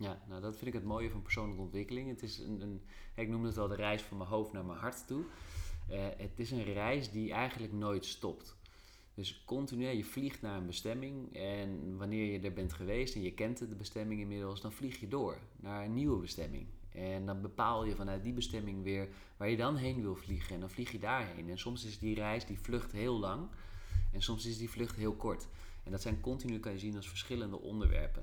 Ja, nou dat vind ik het mooie van persoonlijke ontwikkeling. Het is een, een ik noem het wel de reis van mijn hoofd naar mijn hart toe. Uh, het is een reis die eigenlijk nooit stopt. Dus continu, je vliegt naar een bestemming en wanneer je er bent geweest en je kent de bestemming inmiddels, dan vlieg je door naar een nieuwe bestemming. En dan bepaal je vanuit die bestemming weer waar je dan heen wil vliegen en dan vlieg je daarheen. En soms is die reis, die vlucht heel lang en soms is die vlucht heel kort. En dat zijn continu, kan je zien, als verschillende onderwerpen.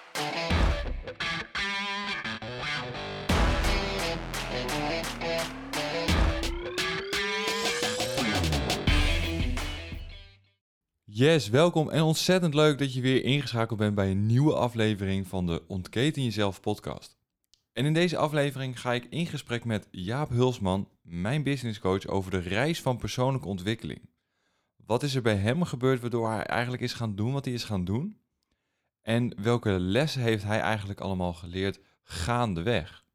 Yes, welkom en ontzettend leuk dat je weer ingeschakeld bent bij een nieuwe aflevering van de Ontketen Jezelf podcast. En in deze aflevering ga ik in gesprek met Jaap Hulsman, mijn businesscoach, over de reis van persoonlijke ontwikkeling. Wat is er bij hem gebeurd waardoor hij eigenlijk is gaan doen wat hij is gaan doen? En welke lessen heeft hij eigenlijk allemaal geleerd gaandeweg?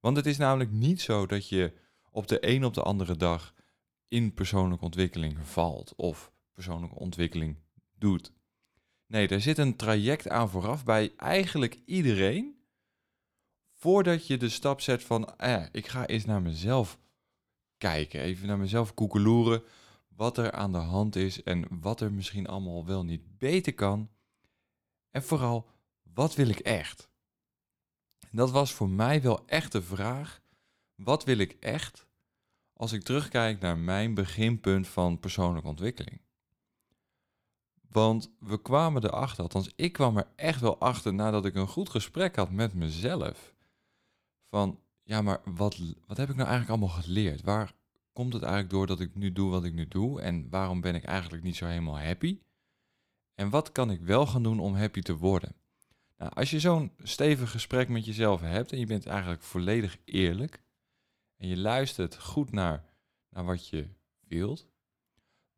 Want het is namelijk niet zo dat je op de een op de andere dag in persoonlijke ontwikkeling valt of persoonlijke ontwikkeling doet. Nee, er zit een traject aan vooraf bij eigenlijk iedereen. Voordat je de stap zet van, eh, ik ga eens naar mezelf kijken, even naar mezelf koekeloeren, wat er aan de hand is en wat er misschien allemaal wel niet beter kan. En vooral, wat wil ik echt? Dat was voor mij wel echt de vraag, wat wil ik echt als ik terugkijk naar mijn beginpunt van persoonlijke ontwikkeling? Want we kwamen erachter, althans ik kwam er echt wel achter nadat ik een goed gesprek had met mezelf. Van, ja, maar wat, wat heb ik nou eigenlijk allemaal geleerd? Waar komt het eigenlijk door dat ik nu doe wat ik nu doe? En waarom ben ik eigenlijk niet zo helemaal happy? En wat kan ik wel gaan doen om happy te worden? Nou, als je zo'n stevig gesprek met jezelf hebt en je bent eigenlijk volledig eerlijk en je luistert goed naar, naar wat je wilt,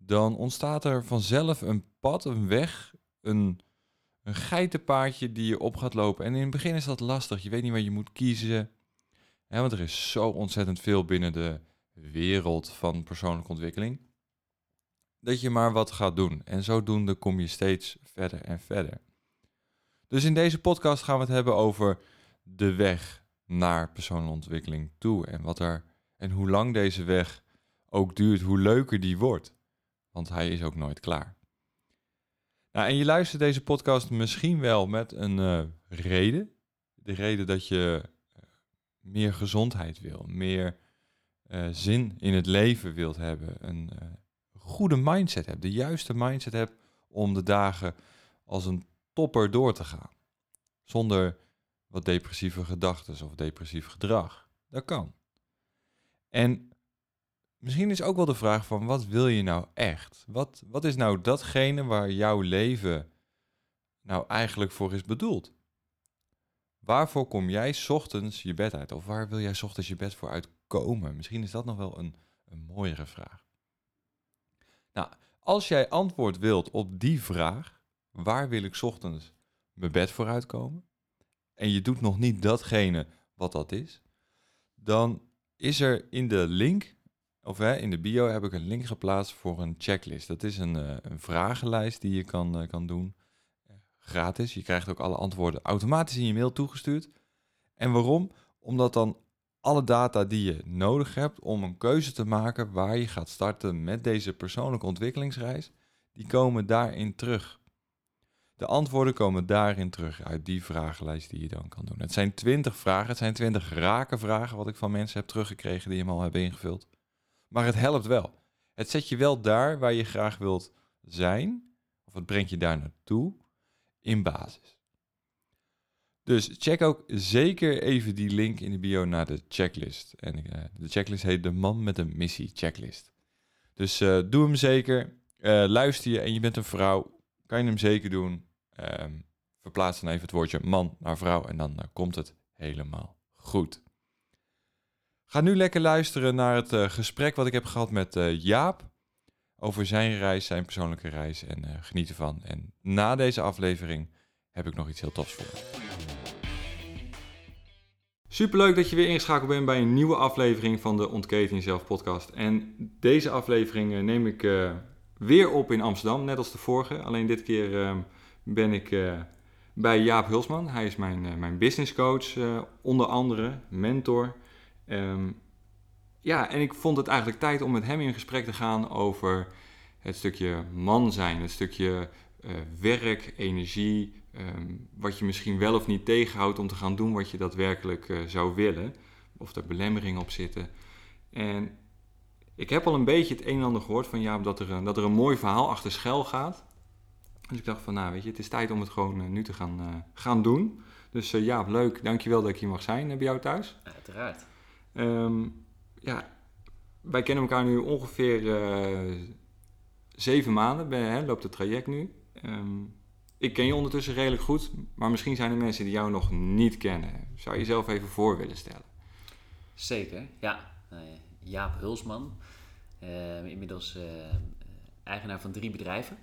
dan ontstaat er vanzelf een pad, een weg, een, een geitenpaadje die je op gaat lopen. En in het begin is dat lastig. Je weet niet waar je moet kiezen. Want er is zo ontzettend veel binnen de wereld van persoonlijke ontwikkeling. Dat je maar wat gaat doen. En zodoende kom je steeds verder en verder. Dus in deze podcast gaan we het hebben over de weg naar persoonlijke ontwikkeling toe. En, wat er, en hoe lang deze weg ook duurt, hoe leuker die wordt. Want hij is ook nooit klaar. Nou, en je luistert deze podcast misschien wel met een uh, reden. De reden dat je uh, meer gezondheid wil, meer uh, zin in het leven wilt hebben, een goede mindset hebt, de juiste mindset hebt om de dagen als een topper door te gaan. Zonder wat depressieve gedachten of depressief gedrag. Dat kan. En Misschien is ook wel de vraag van wat wil je nou echt? Wat, wat is nou datgene waar jouw leven nou eigenlijk voor is bedoeld? Waarvoor kom jij ochtends je bed uit? Of waar wil jij ochtends je bed voor uitkomen? Misschien is dat nog wel een, een mooiere vraag. Nou, als jij antwoord wilt op die vraag, waar wil ik ochtends mijn bed voor uitkomen? En je doet nog niet datgene wat dat is, dan is er in de link of hè, in de bio heb ik een link geplaatst voor een checklist. Dat is een, uh, een vragenlijst die je kan, uh, kan doen. gratis. Je krijgt ook alle antwoorden automatisch in je mail toegestuurd. En waarom? Omdat dan alle data die je nodig hebt om een keuze te maken waar je gaat starten met deze persoonlijke ontwikkelingsreis, die komen daarin terug. De antwoorden komen daarin terug uit die vragenlijst die je dan kan doen. Het zijn twintig vragen, het zijn twintig rake vragen wat ik van mensen heb teruggekregen die hem al hebben ingevuld. Maar het helpt wel. Het zet je wel daar waar je graag wilt zijn, of het brengt je daar naartoe, in basis. Dus check ook zeker even die link in de bio naar de checklist. En uh, de checklist heet de man met een missie checklist. Dus uh, doe hem zeker. Uh, luister je en je bent een vrouw, kan je hem zeker doen. Um, verplaats dan even het woordje man naar vrouw en dan komt het helemaal goed. Ga nu lekker luisteren naar het gesprek wat ik heb gehad met Jaap over zijn reis, zijn persoonlijke reis en geniet ervan. En na deze aflevering heb ik nog iets heel tofs voor je. Superleuk dat je weer ingeschakeld bent bij een nieuwe aflevering van de Ontketen Jezelf podcast. En deze aflevering eh, neem ik uh, weer op in Amsterdam, net als de vorige. Alleen dit keer uh, ben ik uh, bij Jaap Hulsman. Hij is mijn, mijn business coach, onder andere, mentor. Um, ja, en ik vond het eigenlijk tijd om met hem in gesprek te gaan over het stukje man zijn, het stukje werk, energie, Ehm, wat je misschien wel of niet tegenhoudt om te gaan doen wat je daadwerkelijk uh, zou willen. Of er belemmeringen op zitten. En ik heb al een beetje het een en ander gehoord van ja, dat er, dat er een mooi verhaal achter schuil gaat. Dus ik dacht van nou weet je, het is tijd om het gewoon uh, nu te gaan, gaan doen. Dus ja, leuk. Dankjewel dat ik hier mag zijn bij jou thuis. Uiteraard. Um, ja, wij kennen elkaar nu ongeveer zeven maanden. Hè, loopt het traject nu. Um, ik ken je ondertussen redelijk goed, maar misschien zijn er mensen die jou nog niet kennen. Zou je jezelf even voor willen stellen? Zeker, ja. Uh, Jaap Hulsman, uh, inmiddels eigenaar van drie bedrijven.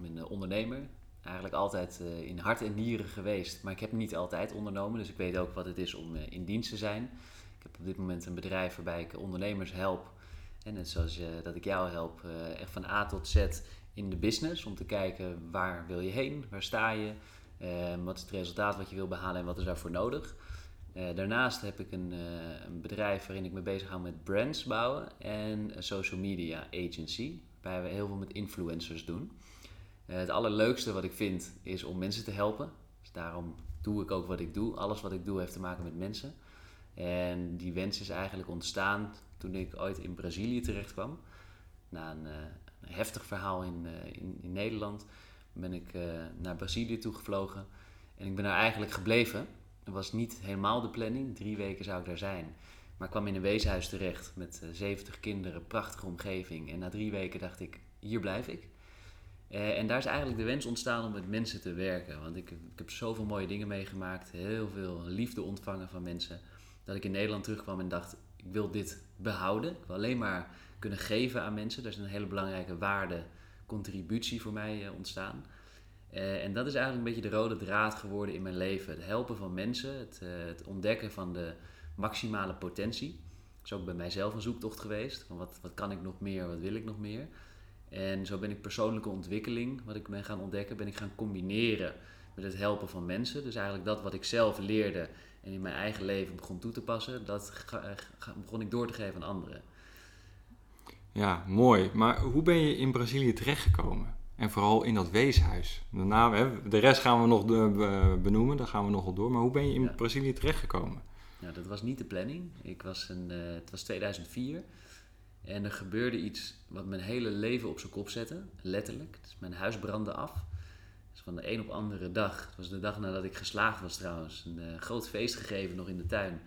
Ik ben ondernemer, eigenlijk altijd in hart en nieren geweest, maar ik heb niet altijd ondernomen, dus ik weet ook wat het is om in dienst te zijn. Heb op dit moment een bedrijf waarbij ik ondernemers help, en net zoals dat ik jou help, echt van A tot Z in de business om te kijken waar wil je heen, waar sta je, uh, wat is het resultaat wat je wil behalen en wat is daarvoor nodig. Daarnaast heb ik een, een, bedrijf waarin ik me bezig hou met brands bouwen en een social media agency, waarbij we heel veel met influencers doen. het allerleukste wat ik vind is om mensen te helpen. Dus daarom doe ik ook wat ik doe. Alles wat ik doe heeft te maken met mensen. En die wens is eigenlijk ontstaan toen ik ooit in Brazilië terecht kwam. Na een, heftig verhaal in, eh, in, in, Nederland. Ben ik uh, naar Brazilië toegevlogen. En ik ben daar eigenlijk gebleven. Het was niet helemaal de planning. Drie weken zou ik daar zijn. Maar ik kwam in een weeshuis terecht met 70 eh, kinderen, prachtige omgeving. En na drie weken dacht ik, hier blijf ik. en daar is eigenlijk de wens ontstaan om met mensen te werken. Want ik, ik heb zoveel mooie dingen meegemaakt. Heel veel liefde ontvangen van mensen. Dat ik in Nederland terugkwam en dacht, ik wil dit behouden. Ik wil alleen maar kunnen geven aan mensen. Daar is een hele belangrijke waarde, contributie voor mij uh, ontstaan. Uh, en dat is eigenlijk een beetje de rode draad geworden in mijn leven. Het helpen van mensen, het, uh, het ontdekken van de maximale potentie. Dat is ook bij mijzelf een zoektocht geweest. Van wat, wat kan ik nog meer, wat wil ik nog meer? En zo ben ik persoonlijke ontwikkeling, wat ik ben gaan ontdekken, ben ik gaan combineren met het helpen van mensen. Dus eigenlijk dat wat ik zelf leerde en in mijn eigen leven begon toe te passen, dat ga, begon ik door te geven aan anderen. Ja, mooi. Maar hoe ben je in Brazilië terechtgekomen? En vooral in dat weeshuis. Daarna, hè, de rest gaan we nog benoemen, daar gaan we nog wel door. Maar hoe ben je in ja. Brazilië terechtgekomen? Nou, dat was niet de planning. Ik was een, uh, het was 2004 en er gebeurde iets wat mijn hele leven op zijn kop zette. Letterlijk. Dus mijn huis brandde af. Van de een op andere dag, het was de dag nadat ik geslaagd was trouwens, een uh, groot feest gegeven nog in de tuin.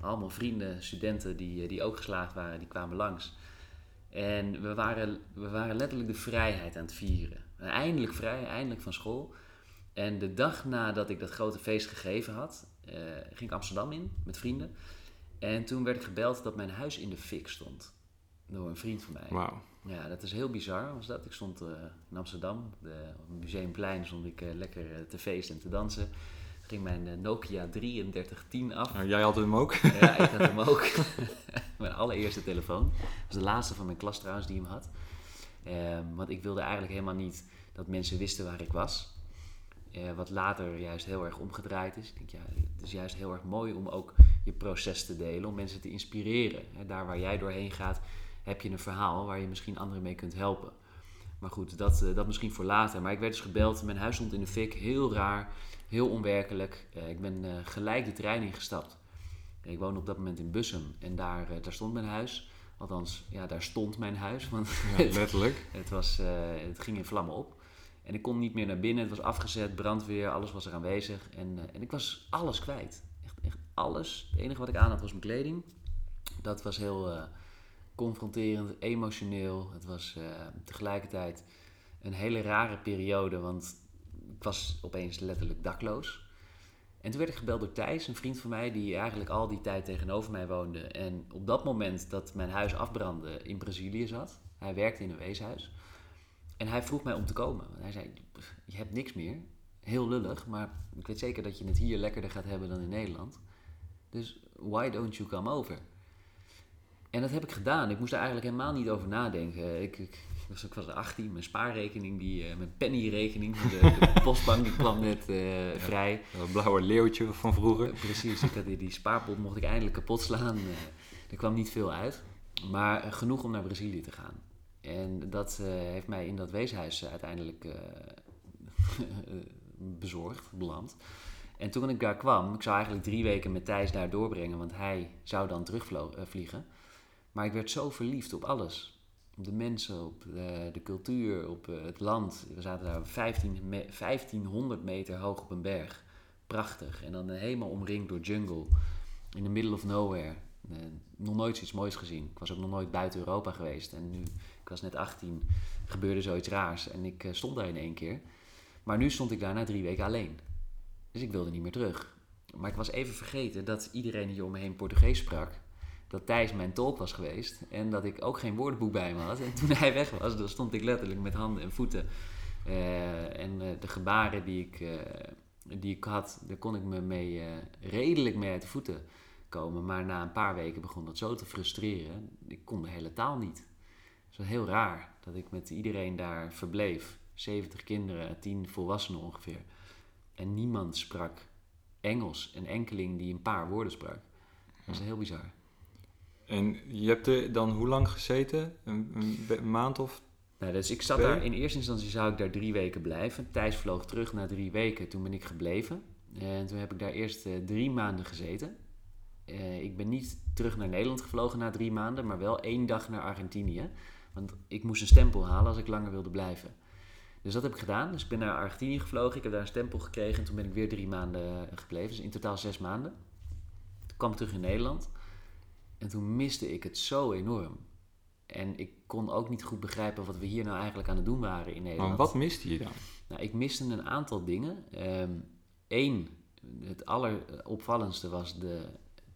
Allemaal vrienden, studenten die, uh, die ook geslaagd waren, die kwamen langs. En we waren, we waren letterlijk de vrijheid aan het vieren. Eindelijk vrij, eindelijk van school. En de dag nadat ik dat grote feest gegeven had, uh, ging ik Amsterdam in met vrienden. En toen werd ik gebeld dat mijn huis in de fik stond. Door een vriend van mij. Wauw. Ja, dat is heel bizar was dat. Ik stond uh, in Amsterdam, de, op het Museumplein, stond ik uh, lekker te feesten en te dansen ging mijn eh, Nokia 3310 af. Nou, jij had hem ook? Ja, ik had hem ook. mijn allereerste telefoon. Dat was de laatste van mijn klas trouwens die hem had. Um, want ik wilde eigenlijk helemaal niet dat mensen wisten waar ik was. Wat later juist heel erg omgedraaid is. Ik denk, ja, het is juist heel erg mooi om ook je proces te delen, om mensen te inspireren. He, daar waar jij doorheen gaat, heb je een verhaal waar je misschien anderen mee kunt helpen. Maar goed, dat, eh, dat misschien voor later. Maar ik werd dus gebeld. Mijn huis stond in de fik. Heel raar. Heel onwerkelijk. Eh, ik ben eh, gelijk de trein ingestapt. Ik woonde op dat moment in Bussum. En daar, daar stond mijn huis. Althans, ja, daar stond mijn huis. Want Ja, letterlijk. het, was, het ging in vlammen op. En ik kon niet meer naar binnen. Het was afgezet, brandweer, alles was er aanwezig. En, en ik was alles kwijt. Echt, echt alles. Het enige wat ik aan had was mijn kleding. Dat was heel confronterend, emotioneel. Het was eh, tegelijkertijd een hele rare periode, want ik was opeens letterlijk dakloos. En toen werd ik gebeld door Thijs, een vriend van mij, die eigenlijk al die tijd tegenover mij woonde. En op dat moment dat mijn huis afbrandde in Brazilië zat. Hij werkte in een weeshuis. En hij vroeg mij om te komen. Hij zei, je hebt niks meer. Heel lullig, maar ik weet zeker dat je het hier lekkerder gaat hebben dan in Nederland. Dus why don't you come over? En dat heb ik gedaan. Ik moest er eigenlijk helemaal niet over nadenken. Ik, ik, was, ik was 18, mijn spaarrekening, die, eh, mijn pennyrekening, van de, de postbank, die kwam net eh, vrij. Dat blauwe leeuwtje van vroeger. Eh, Precies, ik had die, die spaarpot mocht ik eindelijk kapot slaan. Er kwam niet veel uit, maar genoeg om naar Brazilië te gaan. En dat heeft mij in dat weeshuis uiteindelijk bezorgd, beland. En toen ik daar kwam, ik zou eigenlijk drie weken met Thijs daar doorbrengen, want hij zou dan terugvliegen. Maar ik werd zo verliefd op alles. Op de mensen, op de, de cultuur, op eh, het land. We zaten daar 15 me- 1500 meter hoog op een berg. Prachtig. En dan eh, helemaal omringd door jungle. In the middle of nowhere. Eh, nog nooit iets moois gezien. Ik was ook nog nooit buiten Europa geweest. En nu, ik was net 18, gebeurde zoiets raars. En ik eh, stond daar in één keer. Maar nu stond ik daar na drie weken alleen. Dus ik wilde niet meer terug. Maar ik was even vergeten dat iedereen hier om me heen Portugees sprak. Dat Thijs mijn tolk was geweest. En dat ik ook geen woordenboek bij me had. En toen hij weg was, dan stond ik letterlijk met handen en voeten. Eh, en eh, de gebaren die ik, eh, die ik had, daar kon ik me mee, redelijk mee uit de voeten komen. Maar na een paar weken begon dat zo te frustreren. Ik kon de hele taal niet. Het was heel raar dat ik met iedereen daar verbleef. 70 kinderen, 10 volwassenen ongeveer. En niemand sprak Engels. Een enkeling die een paar woorden sprak. Dat was heel bizar. En je hebt er dan hoe lang gezeten? Een, een be- een maand of? Nou, dus ik zat daar, in eerste instantie zou ik daar drie weken blijven. Thijs vloog terug na drie weken, toen ben ik gebleven. En toen heb ik daar eerst eh, drie maanden gezeten. Eh, ik ben niet terug naar Nederland gevlogen na drie maanden, maar wel één dag naar Argentinië. Want ik moest een stempel halen als ik langer wilde blijven. Dus dat heb ik gedaan. Dus ik ben naar Argentinië gevlogen, ik heb daar een stempel gekregen en toen ben ik weer drie maanden gebleven. Dus in totaal zes maanden. Toen kwam ik terug in Nederland en toen miste ik het zo enorm. En ik kon ook niet goed begrijpen wat we hier nou eigenlijk aan het doen waren in Nederland. Maar wat miste je dan? Nou, ik miste een aantal dingen. Eén, het alleropvallendste was de,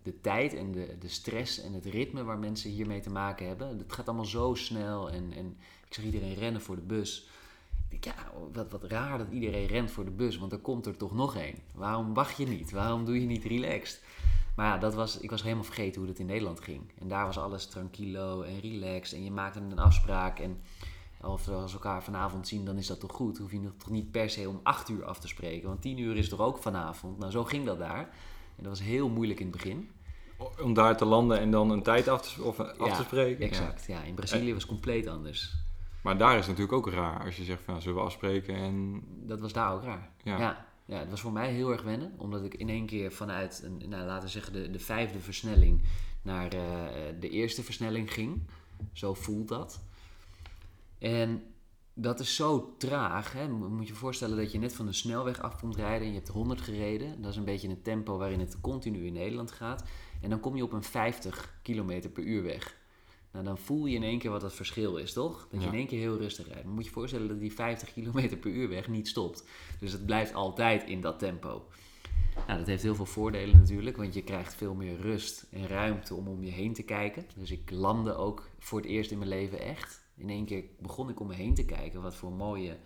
de tijd en de, de stress en het ritme waar mensen hiermee te maken hebben. Het gaat allemaal zo snel en, en ik zag iedereen rennen voor de bus. Ik denk, ja, wat, wat raar dat iedereen rent voor de bus, want er komt er toch nog één. Waarom wacht je niet? Waarom doe je niet relaxed? Maar ja, dat was, ik was helemaal vergeten hoe dat in Nederland ging. En daar was alles tranquilo en relaxed. En je maakte een afspraak. En of we als we elkaar vanavond zien, dan is dat toch goed. Hoef je het toch niet per se om acht uur af te spreken. Want tien uur is toch ook vanavond. Nou, zo ging dat daar. En dat was heel moeilijk in het begin. Om daar te landen en dan een tijd af te, of, af Ja, te spreken? Exact, ja. In Brazilië was het compleet anders. Maar daar is het natuurlijk ook raar als je zegt van nou, zullen we afspreken en Dat was daar ook raar. Ja. Ja. Ja. het was voor mij heel erg wennen. Omdat ik in één keer vanuit, een, nou, laten zeggen, de, de vijfde versnelling naar eh, de eerste versnelling ging. Zo voelt dat. En dat is zo traag. Hè? Mo- Moet je je voorstellen dat je net van de snelweg af komt rijden en je hebt 100 gereden. Dat is een beetje het tempo waarin het continu in Nederland gaat. En dan kom je op een 50 km per uur weg. Nou, dan voel je in één keer wat het verschil is, toch? Dat je in één keer heel rustig rijdt. Maar moet je je voorstellen dat die 50 km per uur weg niet stopt. Dus het blijft altijd in dat tempo. Nou, dat heeft heel veel voordelen natuurlijk, want je krijgt veel meer rust en ruimte om om je heen te kijken. Dus ik landde ook voor het eerst in mijn leven echt. In één keer begon ik om me heen te kijken wat voor mooie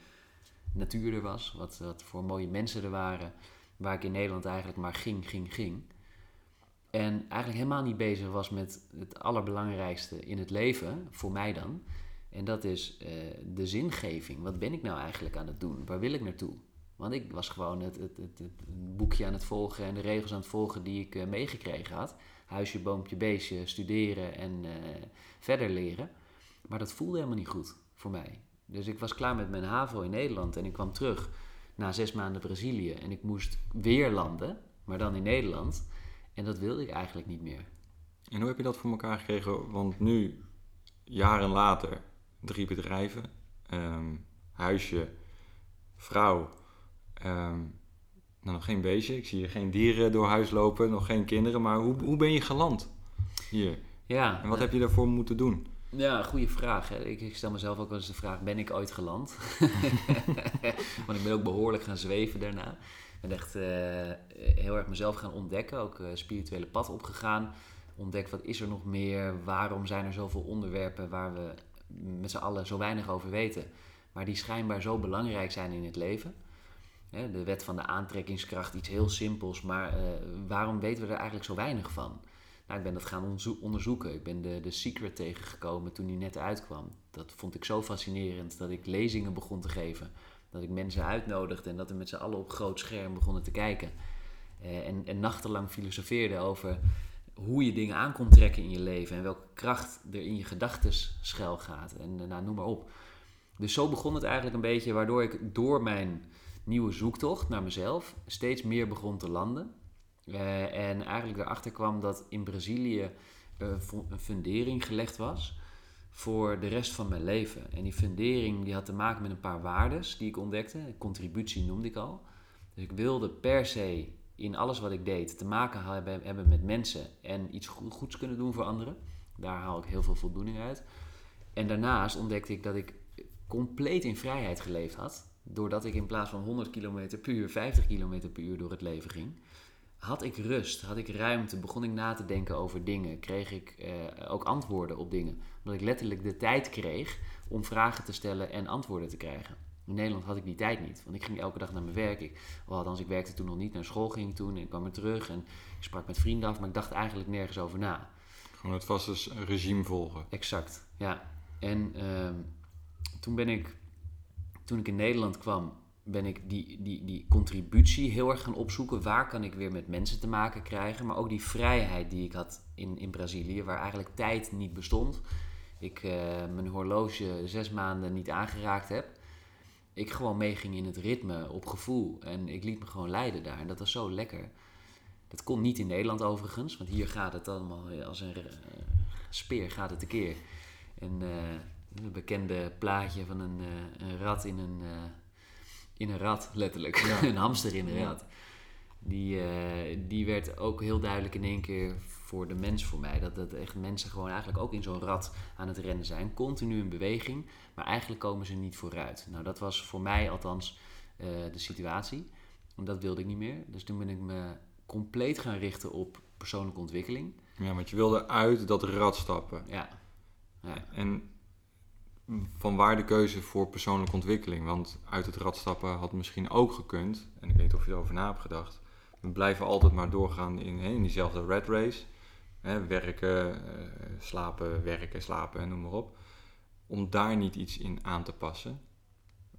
natuur er was, wat, wat voor mooie mensen er waren, waar ik in Nederland eigenlijk maar ging, ging, ging. En eigenlijk helemaal niet bezig was met het allerbelangrijkste in het leven, voor mij dan. En dat is eh, de zingeving. Wat ben ik nou eigenlijk aan het doen? Waar wil ik naartoe? Want ik was gewoon het, het, het, boekje aan het volgen en de regels aan het volgen die ik eh, meegekregen had. Huisje, boompje, beestje, studeren en eh, verder leren. Maar dat voelde helemaal niet goed voor mij. Dus ik was klaar met mijn HAVO in Nederland en ik kwam terug na zes maanden Brazilië. En ik moest weer landen, maar dan in Nederland. En dat wilde ik eigenlijk niet meer. En hoe heb je dat voor elkaar gekregen? Want nu, jaren later, drie bedrijven, ehm, huisje, vrouw, ehm, nou, nog geen beestje. Ik zie hier geen dieren door huis lopen, nog geen kinderen. Maar hoe, hoe ben je geland hier? Ja. En wat heb je daarvoor moeten doen? Ja, goede vraag. Hè. Ik, ik, stel mezelf ook wel eens de vraag, ben ik ooit geland? Want ik ben ook behoorlijk gaan zweven daarna. Ben echt uh, heel erg mezelf gaan ontdekken, ook uh, spirituele pad opgegaan. Ontdek wat is er nog meer, waarom zijn er zoveel onderwerpen waar we met z'n allen zo weinig over weten. Maar die schijnbaar zo belangrijk zijn in het leven. De wet van de aantrekkingskracht, iets heel simpels, maar uh, waarom weten we er eigenlijk zo weinig van? Nou, ik ben dat gaan onderzoeken. Ik ben de, de Secret tegengekomen toen die net uitkwam. Dat vond ik zo fascinerend dat ik lezingen begon te geven. Dat ik mensen uitnodigde en dat we met z'n allen op groot scherm begonnen te kijken. Uh, en, en nachtenlang filosofeerde over hoe je dingen aan kon trekken in je leven en welke kracht er in je gedachten schuil gaat. En uh, nou, noem maar op. Dus zo begon het eigenlijk een beetje, waardoor ik door mijn nieuwe zoektocht naar mezelf steeds meer begon te landen. Uh, en eigenlijk erachter kwam dat in Brazilië een fundering gelegd was voor de rest van mijn leven. En die fundering die had te maken met een paar waardes die ik ontdekte. Contributie noemde ik al. Dus ik wilde per se in alles wat ik deed te maken hebben, hebben met mensen en iets goeds kunnen doen voor anderen. Daar haal ik heel veel voldoening uit. En daarnaast ontdekte ik dat ik compleet in vrijheid geleefd had. Doordat ik in plaats van 100 km per uur 50 km per uur door het leven ging had ik rust, had ik ruimte, begon ik na te denken over dingen, kreeg ik eh, ook antwoorden op dingen. Omdat ik letterlijk de tijd kreeg om vragen te stellen en antwoorden te krijgen. In Nederland had ik die tijd niet, want ik ging elke dag naar mijn werk. Ik, althans, ik werkte toen nog niet, naar school ging toen en ik kwam er terug en ik sprak met vrienden af, maar ik dacht eigenlijk nergens over na. Gewoon het vaste regime volgen. Exact, ja. En ehm, toen ben ik, toen ik in Nederland kwam, ben ik die, die, die contributie heel erg gaan opzoeken. Waar kan ik weer met mensen te maken krijgen? Maar ook die vrijheid die ik had in, in Brazilië, waar eigenlijk tijd niet bestond. Ik uh, mijn horloge zes maanden niet aangeraakt heb. Ik gewoon meeging in het ritme, op gevoel. En ik liet me gewoon leiden daar. En dat was zo lekker. Dat kon niet in Nederland overigens, want hier gaat het allemaal als een uh, speer gaat het tekeer. En uh, een bekende plaatje van een, een rat in een in een rat, letterlijk. een hamster in een rat. Die, die werd ook heel duidelijk in één keer voor de mens voor mij. Dat, dat echt mensen gewoon eigenlijk ook in zo'n rat aan het rennen zijn. Continu in beweging, maar eigenlijk komen ze niet vooruit. Nou, dat was voor mij althans uh, de situatie. En dat wilde ik niet meer. Dus toen ben ik me compleet gaan richten op persoonlijke ontwikkeling. Ja, want je wilde uit dat rat stappen. Ja. ja. En van waar de keuze voor persoonlijke ontwikkeling? Want uit het rad stappen had misschien ook gekund. En ik weet niet of je erover na hebt gedacht. We blijven altijd maar doorgaan in, in diezelfde red race. Hè, werken, uh, slapen, werken, slapen en noem maar op. Om daar niet iets in aan te passen.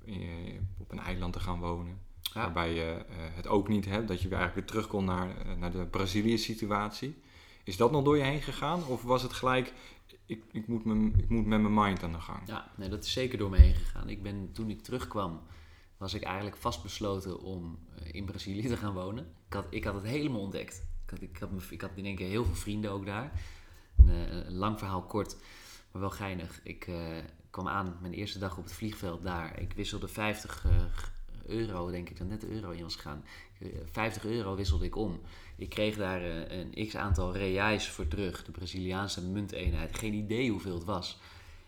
Uh, op een eiland te gaan wonen. Ja. Waarbij je uh, het ook niet hebt. Dat je weer eigenlijk weer terug kon naar, naar de Brazilië situatie. Is dat nog door je heen gegaan? Of was het gelijk, ik, ik, moet, me, ik moet met mijn mind aan de gang. Ja, nee, dat is zeker door me heen gegaan. Ik ben, toen ik terugkwam, was ik eigenlijk vastbesloten om in Brazilië te gaan wonen. Ik had, ik had het helemaal ontdekt. Ik had, ik had, in één keer heel veel vrienden ook daar. Een, een lang verhaal kort, maar wel geinig. Ik uh, kwam aan mijn eerste dag op het vliegveld daar. Ik wisselde 50 euro, denk ik, dat net de euro in was gegaan. 50 euro wisselde ik om. Ik kreeg daar een x aantal reais voor terug, de Braziliaanse munteenheid. Geen idee hoeveel het was.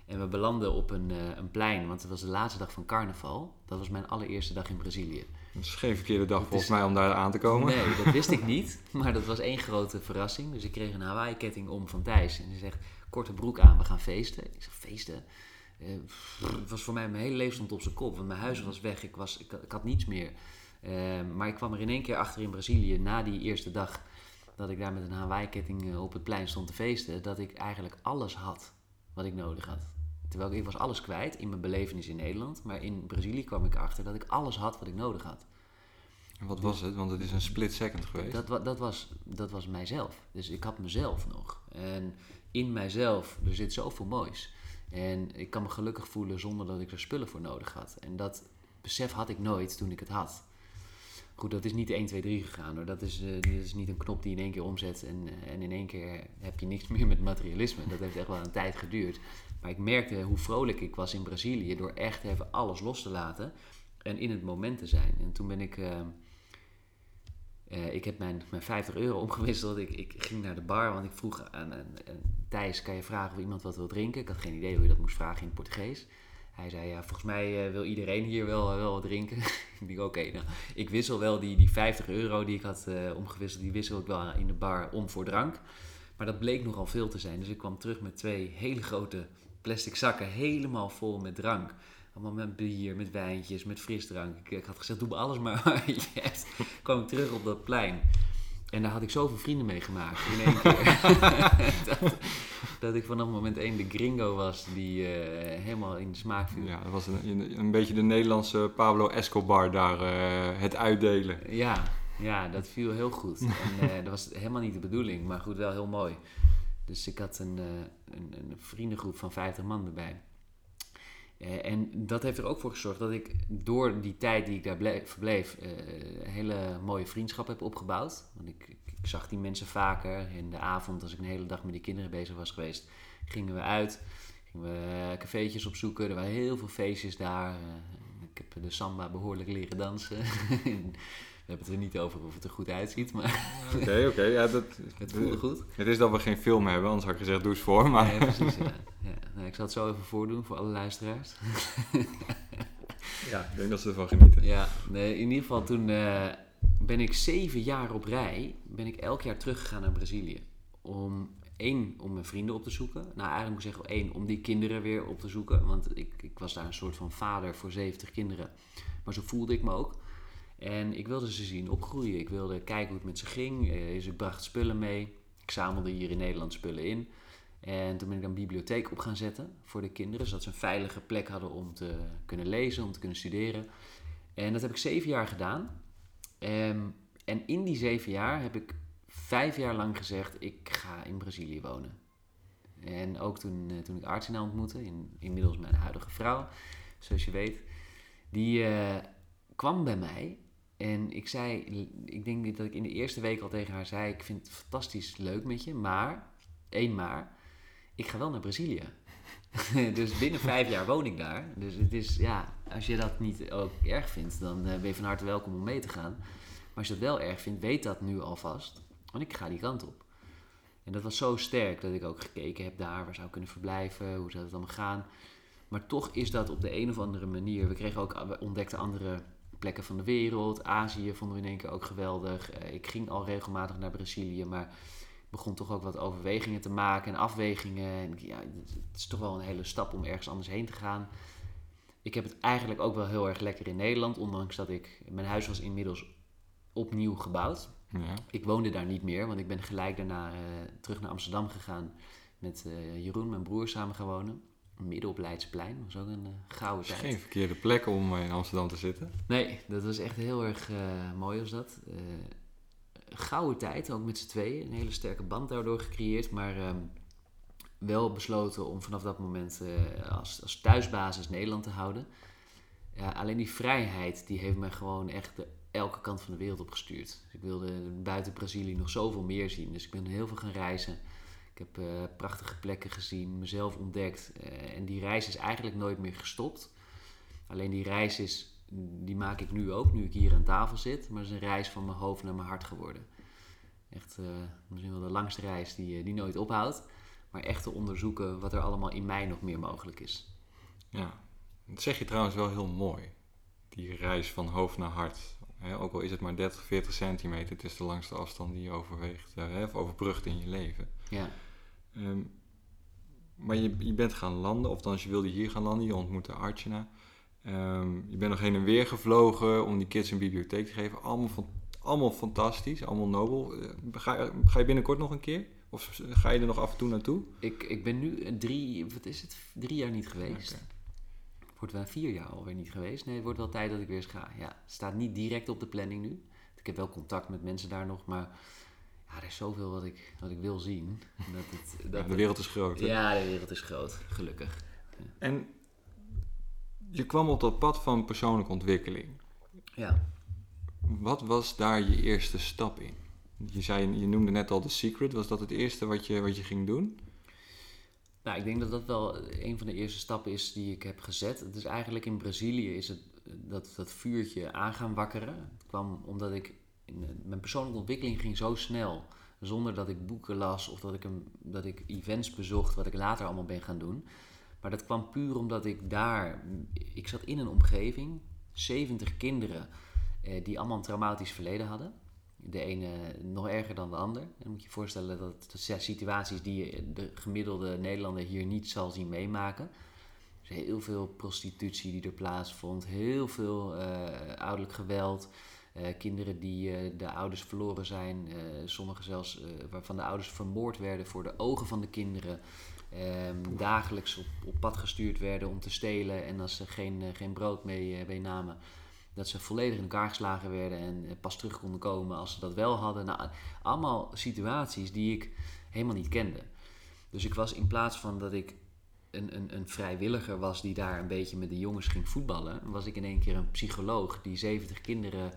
En we belanden op een, een plein, want het was de laatste dag van carnaval. Dat was mijn allereerste dag in Brazilië. Dat is geen verkeerde dag volgens is... mij om daar aan te komen. Nee, dat wist ik niet. Maar dat was één grote verrassing. Dus ik kreeg een Hawaii-ketting om van Thijs. En hij zegt, korte broek aan, we gaan feesten. Ik zeg, feesten? Uh, het was voor mij, mijn hele leven stond op zijn kop. Want mijn huis was weg, ik, was, ik, ik had niets meer. Uh, maar ik kwam er in één keer achter in Brazilië na die eerste dag dat ik daar met een Hawaii-ketting uh, op het plein stond te feesten, dat ik eigenlijk alles had wat ik nodig had. Terwijl ik, was alles kwijt in mijn belevenis in Nederland, maar in Brazilië kwam ik achter dat ik alles had wat ik nodig had. En wat was het? Want het is een split second geweest. Dat, dat, was, dat was mijzelf. Dus ik had mezelf nog. En in mijzelf, er zit zoveel moois. En ik kan me gelukkig voelen zonder dat ik er spullen voor nodig had. En dat besef had ik nooit toen ik het had. Goed, dat is niet 1, 2, 3 gegaan hoor. Dat is, uh, dit is niet een knop die in één keer omzet en, en in één keer heb je niks meer met materialisme. Dat heeft echt wel een tijd geduurd. Maar ik merkte hoe vrolijk ik was in Brazilië door echt even alles los te laten en in het moment te zijn. En toen ben ik. Uh, ik heb mijn, mijn 50 euro omgewisseld. Ik, ik ging naar de bar, want ik vroeg aan, aan, aan Thijs: kan je vragen of iemand wat wil drinken? Ik had geen idee hoe je dat moest vragen in het Portugees. Hij zei, ja, volgens mij uh, wil iedereen hier wel, wel wat drinken. ik denk, oké, nou, ik wissel wel die, die 50 euro die ik had omgewisseld, die wissel ik wel in de bar om voor drank. Maar dat bleek nogal veel te zijn. Dus ik kwam terug met twee hele grote plastic zakken, helemaal vol met drank. Allemaal met bier, met wijntjes, met frisdrank. Ik, ik had gezegd, doe alles maar hebt. kwam ik terug op dat plein. En daar had ik zoveel vrienden mee gemaakt in één keer. dat, dat, ik vanaf moment één de gringo was die uh, helemaal in de smaak viel. Ja, dat was een, een beetje de Nederlandse Pablo Escobar daar, uh, het uitdelen. Ja, ja, dat viel heel goed. en uh, dat was helemaal niet de bedoeling, maar goed, wel heel mooi. Dus ik had een, een, een vriendengroep van 50 man erbij. Uh, en dat heeft er ook voor gezorgd dat ik door die tijd die ik daar bleef, verbleef, uh, hele mooie vriendschap heb opgebouwd. Want ik, ik, zag die mensen vaker. In de avond, als ik een hele dag met die kinderen bezig was geweest, gingen we uit. Gingen we cafeetjes opzoeken. Er waren heel veel feestjes daar. Ik heb de samba behoorlijk leren dansen. We hebben het er niet over of het er goed uitziet, maar... Oké, oké. Okay, ja, dat, het voelde goed. Het is dat we geen film hebben, anders had ik gezegd, doe eens voor. Maar... Nee, precies, ja. ja. Nou, ik zal het zo even voordoen voor alle luisteraars. ja, ik denk dat ze ervan genieten. Ja, nee, in ieder geval toen uh, ben ik zeven jaar op rij, ben ik elk jaar teruggegaan naar Brazilië. Om één, om mijn vrienden op te zoeken. Nou, eigenlijk moet ik zeggen één, om die kinderen weer op te zoeken. Want ik, ik was daar een soort van vader voor 70 kinderen. Maar zo voelde ik me ook. En ik wilde ze zien opgroeien. Ik wilde kijken hoe het met ze ging. Dus ik bracht spullen mee. Ik zamelde hier in Nederland spullen in. En toen ben ik een bibliotheek op gaan zetten voor de kinderen. Zodat ze een veilige plek hadden om te kunnen lezen, om te kunnen studeren. En dat heb ik zeven jaar gedaan. Um, en in die zeven jaar heb ik vijf jaar lang gezegd, ik ga in Brazilië wonen. En ook toen, uh, toen ik Artsina ontmoette, in, inmiddels mijn huidige vrouw, zoals je weet, die uh, kwam bij mij en ik zei, ik denk dat ik in de eerste week al tegen haar zei: Ik vind het fantastisch leuk met je, maar, één maar, ik ga wel naar Brazilië. dus binnen vijf jaar woon ik daar. Dus het is, ja, als je dat niet ook erg vindt, dan uh, ben je van harte welkom om mee te gaan. Maar als je dat wel erg vindt, weet dat nu alvast. Want ik ga die kant op. En dat was zo sterk dat ik ook gekeken heb daar, waar zou ik kunnen verblijven, hoe zou het allemaal gaan. Maar toch is dat op de een of andere manier. We kregen ook, we ontdekten andere plekken van de wereld. Azië vonden we in één keer ook geweldig. Uh, ik ging al regelmatig naar Brazilië, maar begon toch ook wat overwegingen te maken en afwegingen. En ja, het is toch wel een hele stap om ergens anders heen te gaan. Ik heb het eigenlijk ook wel heel erg lekker in Nederland, ondanks dat ik... Mijn huis was inmiddels opnieuw gebouwd. Ja. Ik woonde daar niet meer, want ik ben gelijk daarna uh, terug naar Amsterdam gegaan... met uh, Jeroen, mijn broer, samen gaan wonen midden op Leidseplein. Dat was ook een uh, gouden tijd. Geen verkeerde plek om in Amsterdam te zitten. Nee, dat was echt heel erg uh, mooi was dat. Uh, gouden tijd, ook met z'n tweeën. Een hele sterke band daardoor gecreëerd. Maar um, wel besloten om vanaf dat moment als, als thuisbasis Nederland te houden. alleen die vrijheid, die heeft mij gewoon echt de, elke kant van de wereld opgestuurd. Dus ik wilde buiten Brazilië nog zoveel meer zien. Dus ik ben heel veel gaan reizen. Ik heb uh, prachtige plekken gezien, mezelf ontdekt. Uh, en die reis is eigenlijk nooit meer gestopt. Alleen die reis is, die maak ik nu ook, nu ik hier aan tafel zit. Maar het is een reis van mijn hoofd naar mijn hart geworden. Echt uh, misschien wel de langste reis die, die nooit ophoudt. Maar echt te onderzoeken wat er allemaal in mij nog meer mogelijk is. Ja, dat zeg je trouwens wel heel mooi. Die reis van hoofd naar hart. He, ook al is het maar 30, 40 centimeter, het is de langste afstand die je overweegt, of overbrugt in je leven. Ja. Um, maar je, je bent gaan landen, of dan je wilde hier gaan landen, je ontmoette Archana. Um, je bent nog heen en weer gevlogen om die kids een bibliotheek te geven. Allemaal, van, allemaal fantastisch, allemaal nobel. Uh, ga, ga je binnenkort nog een keer? Of ga je er nog af en toe naartoe? Ik, ik ben nu drie, wat is het, drie jaar niet geweest. Okay. Wordt wel vier jaar alweer niet geweest. Nee, het wordt wel tijd dat ik weer eens ga. Ja, het staat niet direct op de planning nu. Ik heb wel contact met mensen daar nog, maar er is zoveel wat ik, wat ik wil zien. Dat het, dat ja, de wereld is groot. Hè? Ja, de wereld is groot, gelukkig. En je kwam op dat pad van persoonlijke ontwikkeling. Ja. Wat was daar je eerste stap in? Je, zei, je noemde net al The Secret. Was dat het eerste wat je, wat je ging doen? Nou, ik denk dat dat wel een van de eerste stappen is die ik heb gezet. Het is eigenlijk in Brazilië is het dat, dat vuurtje aan gaan wakkeren. Het kwam omdat ik... In, mijn persoonlijke ontwikkeling ging zo snel. Zonder dat ik boeken las of dat ik, een, dat ik events bezocht, wat ik later allemaal ben gaan doen. Maar dat kwam puur omdat ik daar... Ik zat in een omgeving, 70 kinderen eh, die allemaal een traumatisch verleden hadden. De ene nog erger dan de ander. Dan moet je je voorstellen dat het situaties die de gemiddelde Nederlander hier niet zal zien meemaken. Dus heel veel prostitutie die er plaatsvond, heel veel uh, ouderlijk geweld. Uh, kinderen die uh, de ouders verloren zijn, sommigen zelfs waarvan de ouders vermoord werden voor de ogen van de kinderen. Ehm, dagelijks op, op pad gestuurd werden om te stelen en als ze geen, geen brood mee, mee namen, dat ze volledig in elkaar geslagen werden en eh, pas terug konden komen als ze dat wel hadden. Nou, allemaal situaties die ik helemaal niet kende. Dus ik was in plaats van dat ik een, een, een vrijwilliger was die daar een beetje met de jongens ging voetballen, was ik in één keer een psycholoog die 70 kinderen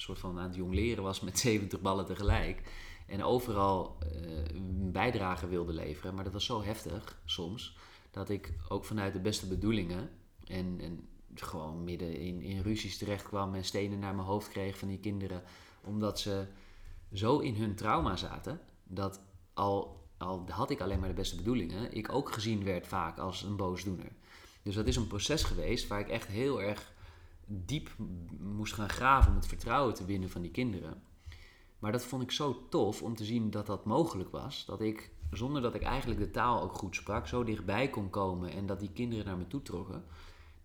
soort van aan het jong leren was met 70 ballen tegelijk. En overal uh, een bijdrage wilde leveren. Maar dat was zo heftig soms. Dat ik ook vanuit de beste bedoelingen. En, en gewoon midden in, in ruzies terecht kwam en stenen naar mijn hoofd kreeg van die kinderen. Omdat ze zo in hun trauma zaten dat al, al had ik alleen maar de beste bedoelingen, ik ook gezien werd vaak als een boosdoener. Dus dat is een proces geweest waar ik echt heel erg diep moest gaan graven om het vertrouwen te winnen van die kinderen. Maar dat vond ik zo tof om te zien dat dat mogelijk was. Dat ik, zonder dat ik eigenlijk de taal ook goed sprak, zo dichtbij kon komen en dat die kinderen naar me toe trokken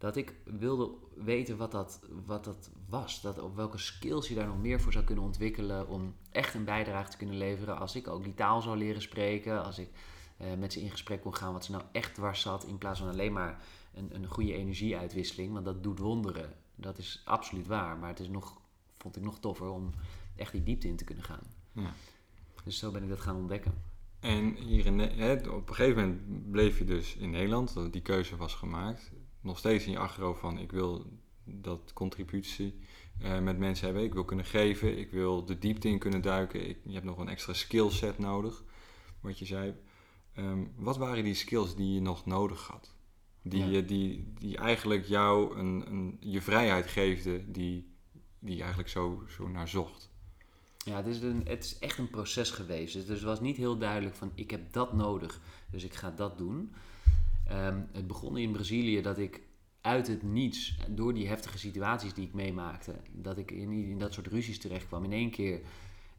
dat ik wilde weten wat dat, wat dat was. Dat, op welke skills je daar nog meer voor zou kunnen ontwikkelen om echt een bijdrage te kunnen leveren. Als ik ook die taal zou leren spreken, als ik eh, met ze in gesprek kon gaan wat ze nou echt dwars zat, in plaats van alleen maar een, een goede energieuitwisseling. Want dat doet wonderen. Dat is absoluut waar. Maar het is nog, vond ik nog toffer om echt die diepte in te kunnen gaan. Ja. Dus zo ben ik dat gaan ontdekken. En hier in, hè, op een gegeven moment bleef je dus in Nederland, die keuze was gemaakt nog steeds in je achterhoofd van ik wil dat contributie uh, met mensen hebben. Ik wil kunnen geven, ik wil de diepte in kunnen duiken. Ik, je hebt nog een extra skillset nodig, wat je zei. Um, wat waren die skills die je nog nodig had? Die, ja. die, die eigenlijk jou een, een, je vrijheid geefde, die, die je eigenlijk zo, zo naar zocht. Ja, het is, een, het is echt een proces geweest. Dus het was niet heel duidelijk van ik heb dat nodig, dus ik ga dat doen. Ehm, het begon in Brazilië dat ik uit het niets, door die heftige situaties die ik meemaakte, dat ik in, in dat soort ruzies terecht kwam, in één keer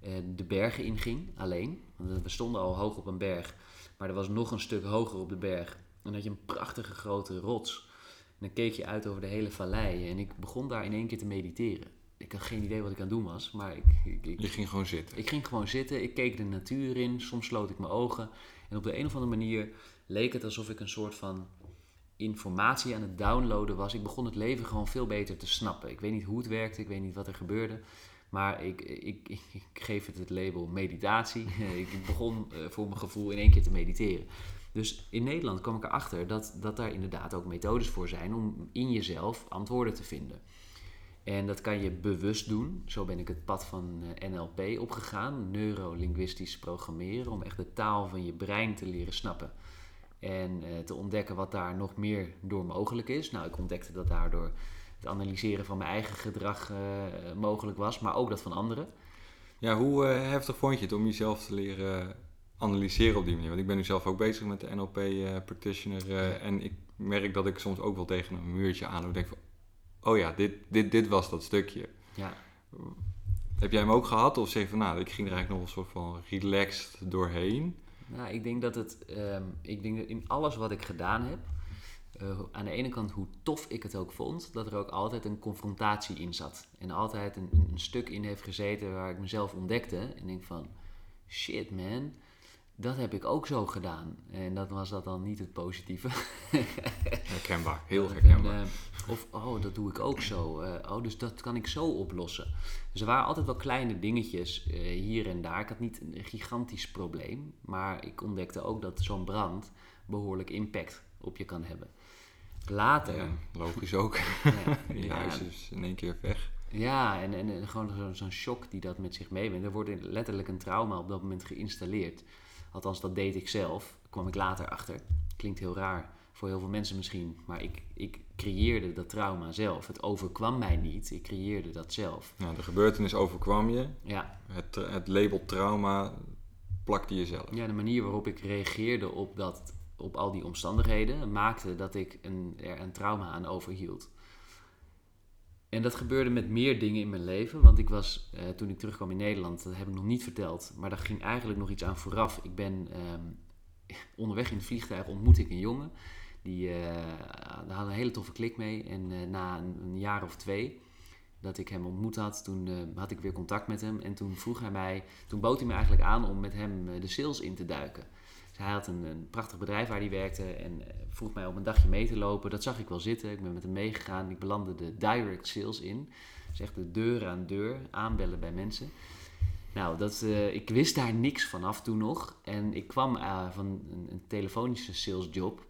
uh, de bergen inging, alleen. Want we stonden al hoog op een berg, maar er was nog een stuk hoger op de berg. En dan had je een prachtige grote rots. En dan keek je uit over de hele vallei. En ik begon daar in één keer te mediteren. Ik had geen idee wat ik aan het doen was, maar ik, ik, Je ging gewoon zitten? Ik ging gewoon zitten. Ik keek de natuur in. Soms sloot ik mijn ogen. En op de een of andere manier leek het alsof ik een soort van informatie aan het downloaden was. Ik begon het leven gewoon veel beter te snappen. Ik weet niet hoe het werkte, ik weet niet wat er gebeurde. Maar ik, ik, ik, ik geef het het label meditatie. ik begon eh, voor mijn gevoel in één keer te mediteren. Dus in Nederland kwam ik erachter dat, dat daar inderdaad ook methodes voor zijn om in jezelf antwoorden te vinden. En dat kan je bewust doen. Zo ben ik het pad van eh, NLP opgegaan, neurolinguistisch programmeren, om echt de taal van je brein te leren snappen. En uh, te ontdekken wat daar nog meer door mogelijk is. Nou, ik ontdekte dat daardoor het analyseren van mijn eigen gedrag uh, mogelijk was, maar ook dat van anderen. Ja, hoe heftig vond je het om jezelf te leren analyseren op die manier? Want ik ben nu zelf ook bezig met de NLP practitioner en ik merk dat ik soms ook wel tegen een muurtje aan denk van, oh ja, dit, dit, dit was dat stukje. Ja. Heb jij hem ook gehad of zeg je van, nou, ik ging er eigenlijk nog een soort van relaxed doorheen? Nou, ik denk dat het, um, ik denk dat in alles wat ik gedaan heb, uh, aan de ene kant hoe tof ik het ook vond, dat er ook altijd een confrontatie in zat. En altijd een, een stuk in heeft gezeten waar ik mezelf ontdekte en denk van, shit man, dat heb ik ook zo gedaan. En dat was dat dan niet het positieve. herkenbaar, heel herkenbaar. En, uh, of, oh, dat doe ik ook zo. Uh, oh, dus dat kan ik zo oplossen. Dus er waren altijd wel kleine dingetjes uh, hier en daar. Ik had niet een gigantisch probleem. Maar ik ontdekte ook dat zo'n brand behoorlijk impact op je kan hebben. Later. Ja, logisch ook. Ja, je huis is in één keer weg. Ja, en, en, gewoon zo'n shock die dat met zich meebrengt. Er wordt letterlijk een trauma op dat moment geïnstalleerd. Althans, dat deed ik zelf. kwam ik later achter. Klinkt heel raar voor heel veel mensen misschien. Maar ik, ik creëerde dat trauma zelf. Het overkwam mij niet. Ik creëerde dat zelf. Ja, de gebeurtenis overkwam je. Ja. Het, het label trauma plakte je zelf. Ja, de manier waarop ik reageerde op, dat, op al die omstandigheden maakte dat ik een, er een trauma aan overhield. En dat gebeurde met meer dingen in mijn leven. Want ik was, eh, toen ik terugkwam in Nederland, dat heb ik nog niet verteld. Maar daar ging eigenlijk nog iets aan vooraf. Ik ben ehm, onderweg in het vliegtuig ontmoet ik een jongen. Die uh, daar had een hele toffe klik mee. En uh, na een, jaar of twee dat ik hem ontmoet had, toen had ik weer contact met hem. En toen vroeg hij mij, toen bood hij me eigenlijk aan om met hem de sales in te duiken. Hij had een, een, prachtig bedrijf waar hij werkte en vroeg mij om een dagje mee te lopen. Dat zag ik wel zitten. Ik ben met hem meegegaan. Ik belandde de direct sales in. Dus echt de deur aan deur, aanbellen bij mensen. Nou, dat, uh, ik wist daar niks vanaf toen nog. En ik kwam uh, van een, een, telefonische salesjob.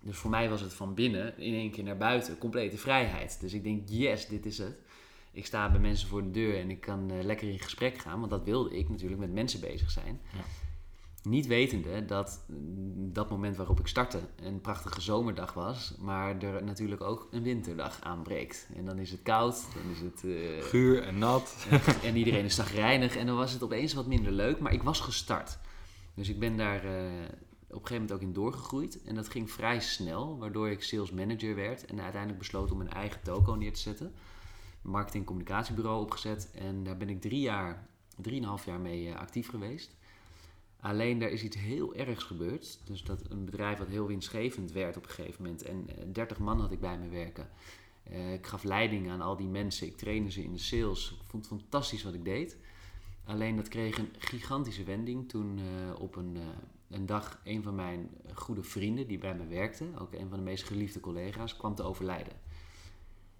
Dus voor mij was het van binnen in één keer naar buiten complete vrijheid. Dus ik denk, yes, dit is het. Ik sta bij mensen voor de deur en ik kan lekker in gesprek gaan. Want dat wilde ik natuurlijk, met mensen bezig zijn. Ja. Niet wetende dat dat moment waarop ik startte een prachtige zomerdag was, maar er natuurlijk ook een winterdag aanbreekt. En dan is het koud, dan is het... Uh, Guur en nat. En, iedereen is zagrijnig en dan was het opeens wat minder leuk, maar ik was gestart. Dus ik ben daar uh, op een gegeven moment ook in doorgegroeid en dat ging vrij snel, waardoor ik sales manager werd en uiteindelijk besloot om mijn eigen toko neer te zetten. Marketing communicatiebureau opgezet en daar ben ik drie jaar, drieënhalf jaar mee uh, actief geweest. Alleen daar is iets heel ergs gebeurd. Dus dat een bedrijf wat heel winstgevend werd op een gegeven moment. En 30 eh, man had ik bij me werken. Uh, ik gaf leiding aan al die mensen. Ik trainde ze in de sales. Ik vond het fantastisch wat ik deed. Alleen dat kreeg een gigantische wending toen uh, op een, een dag een van mijn goede vrienden die bij me werkte, ook een van de meest geliefde collega's, kwam te overlijden.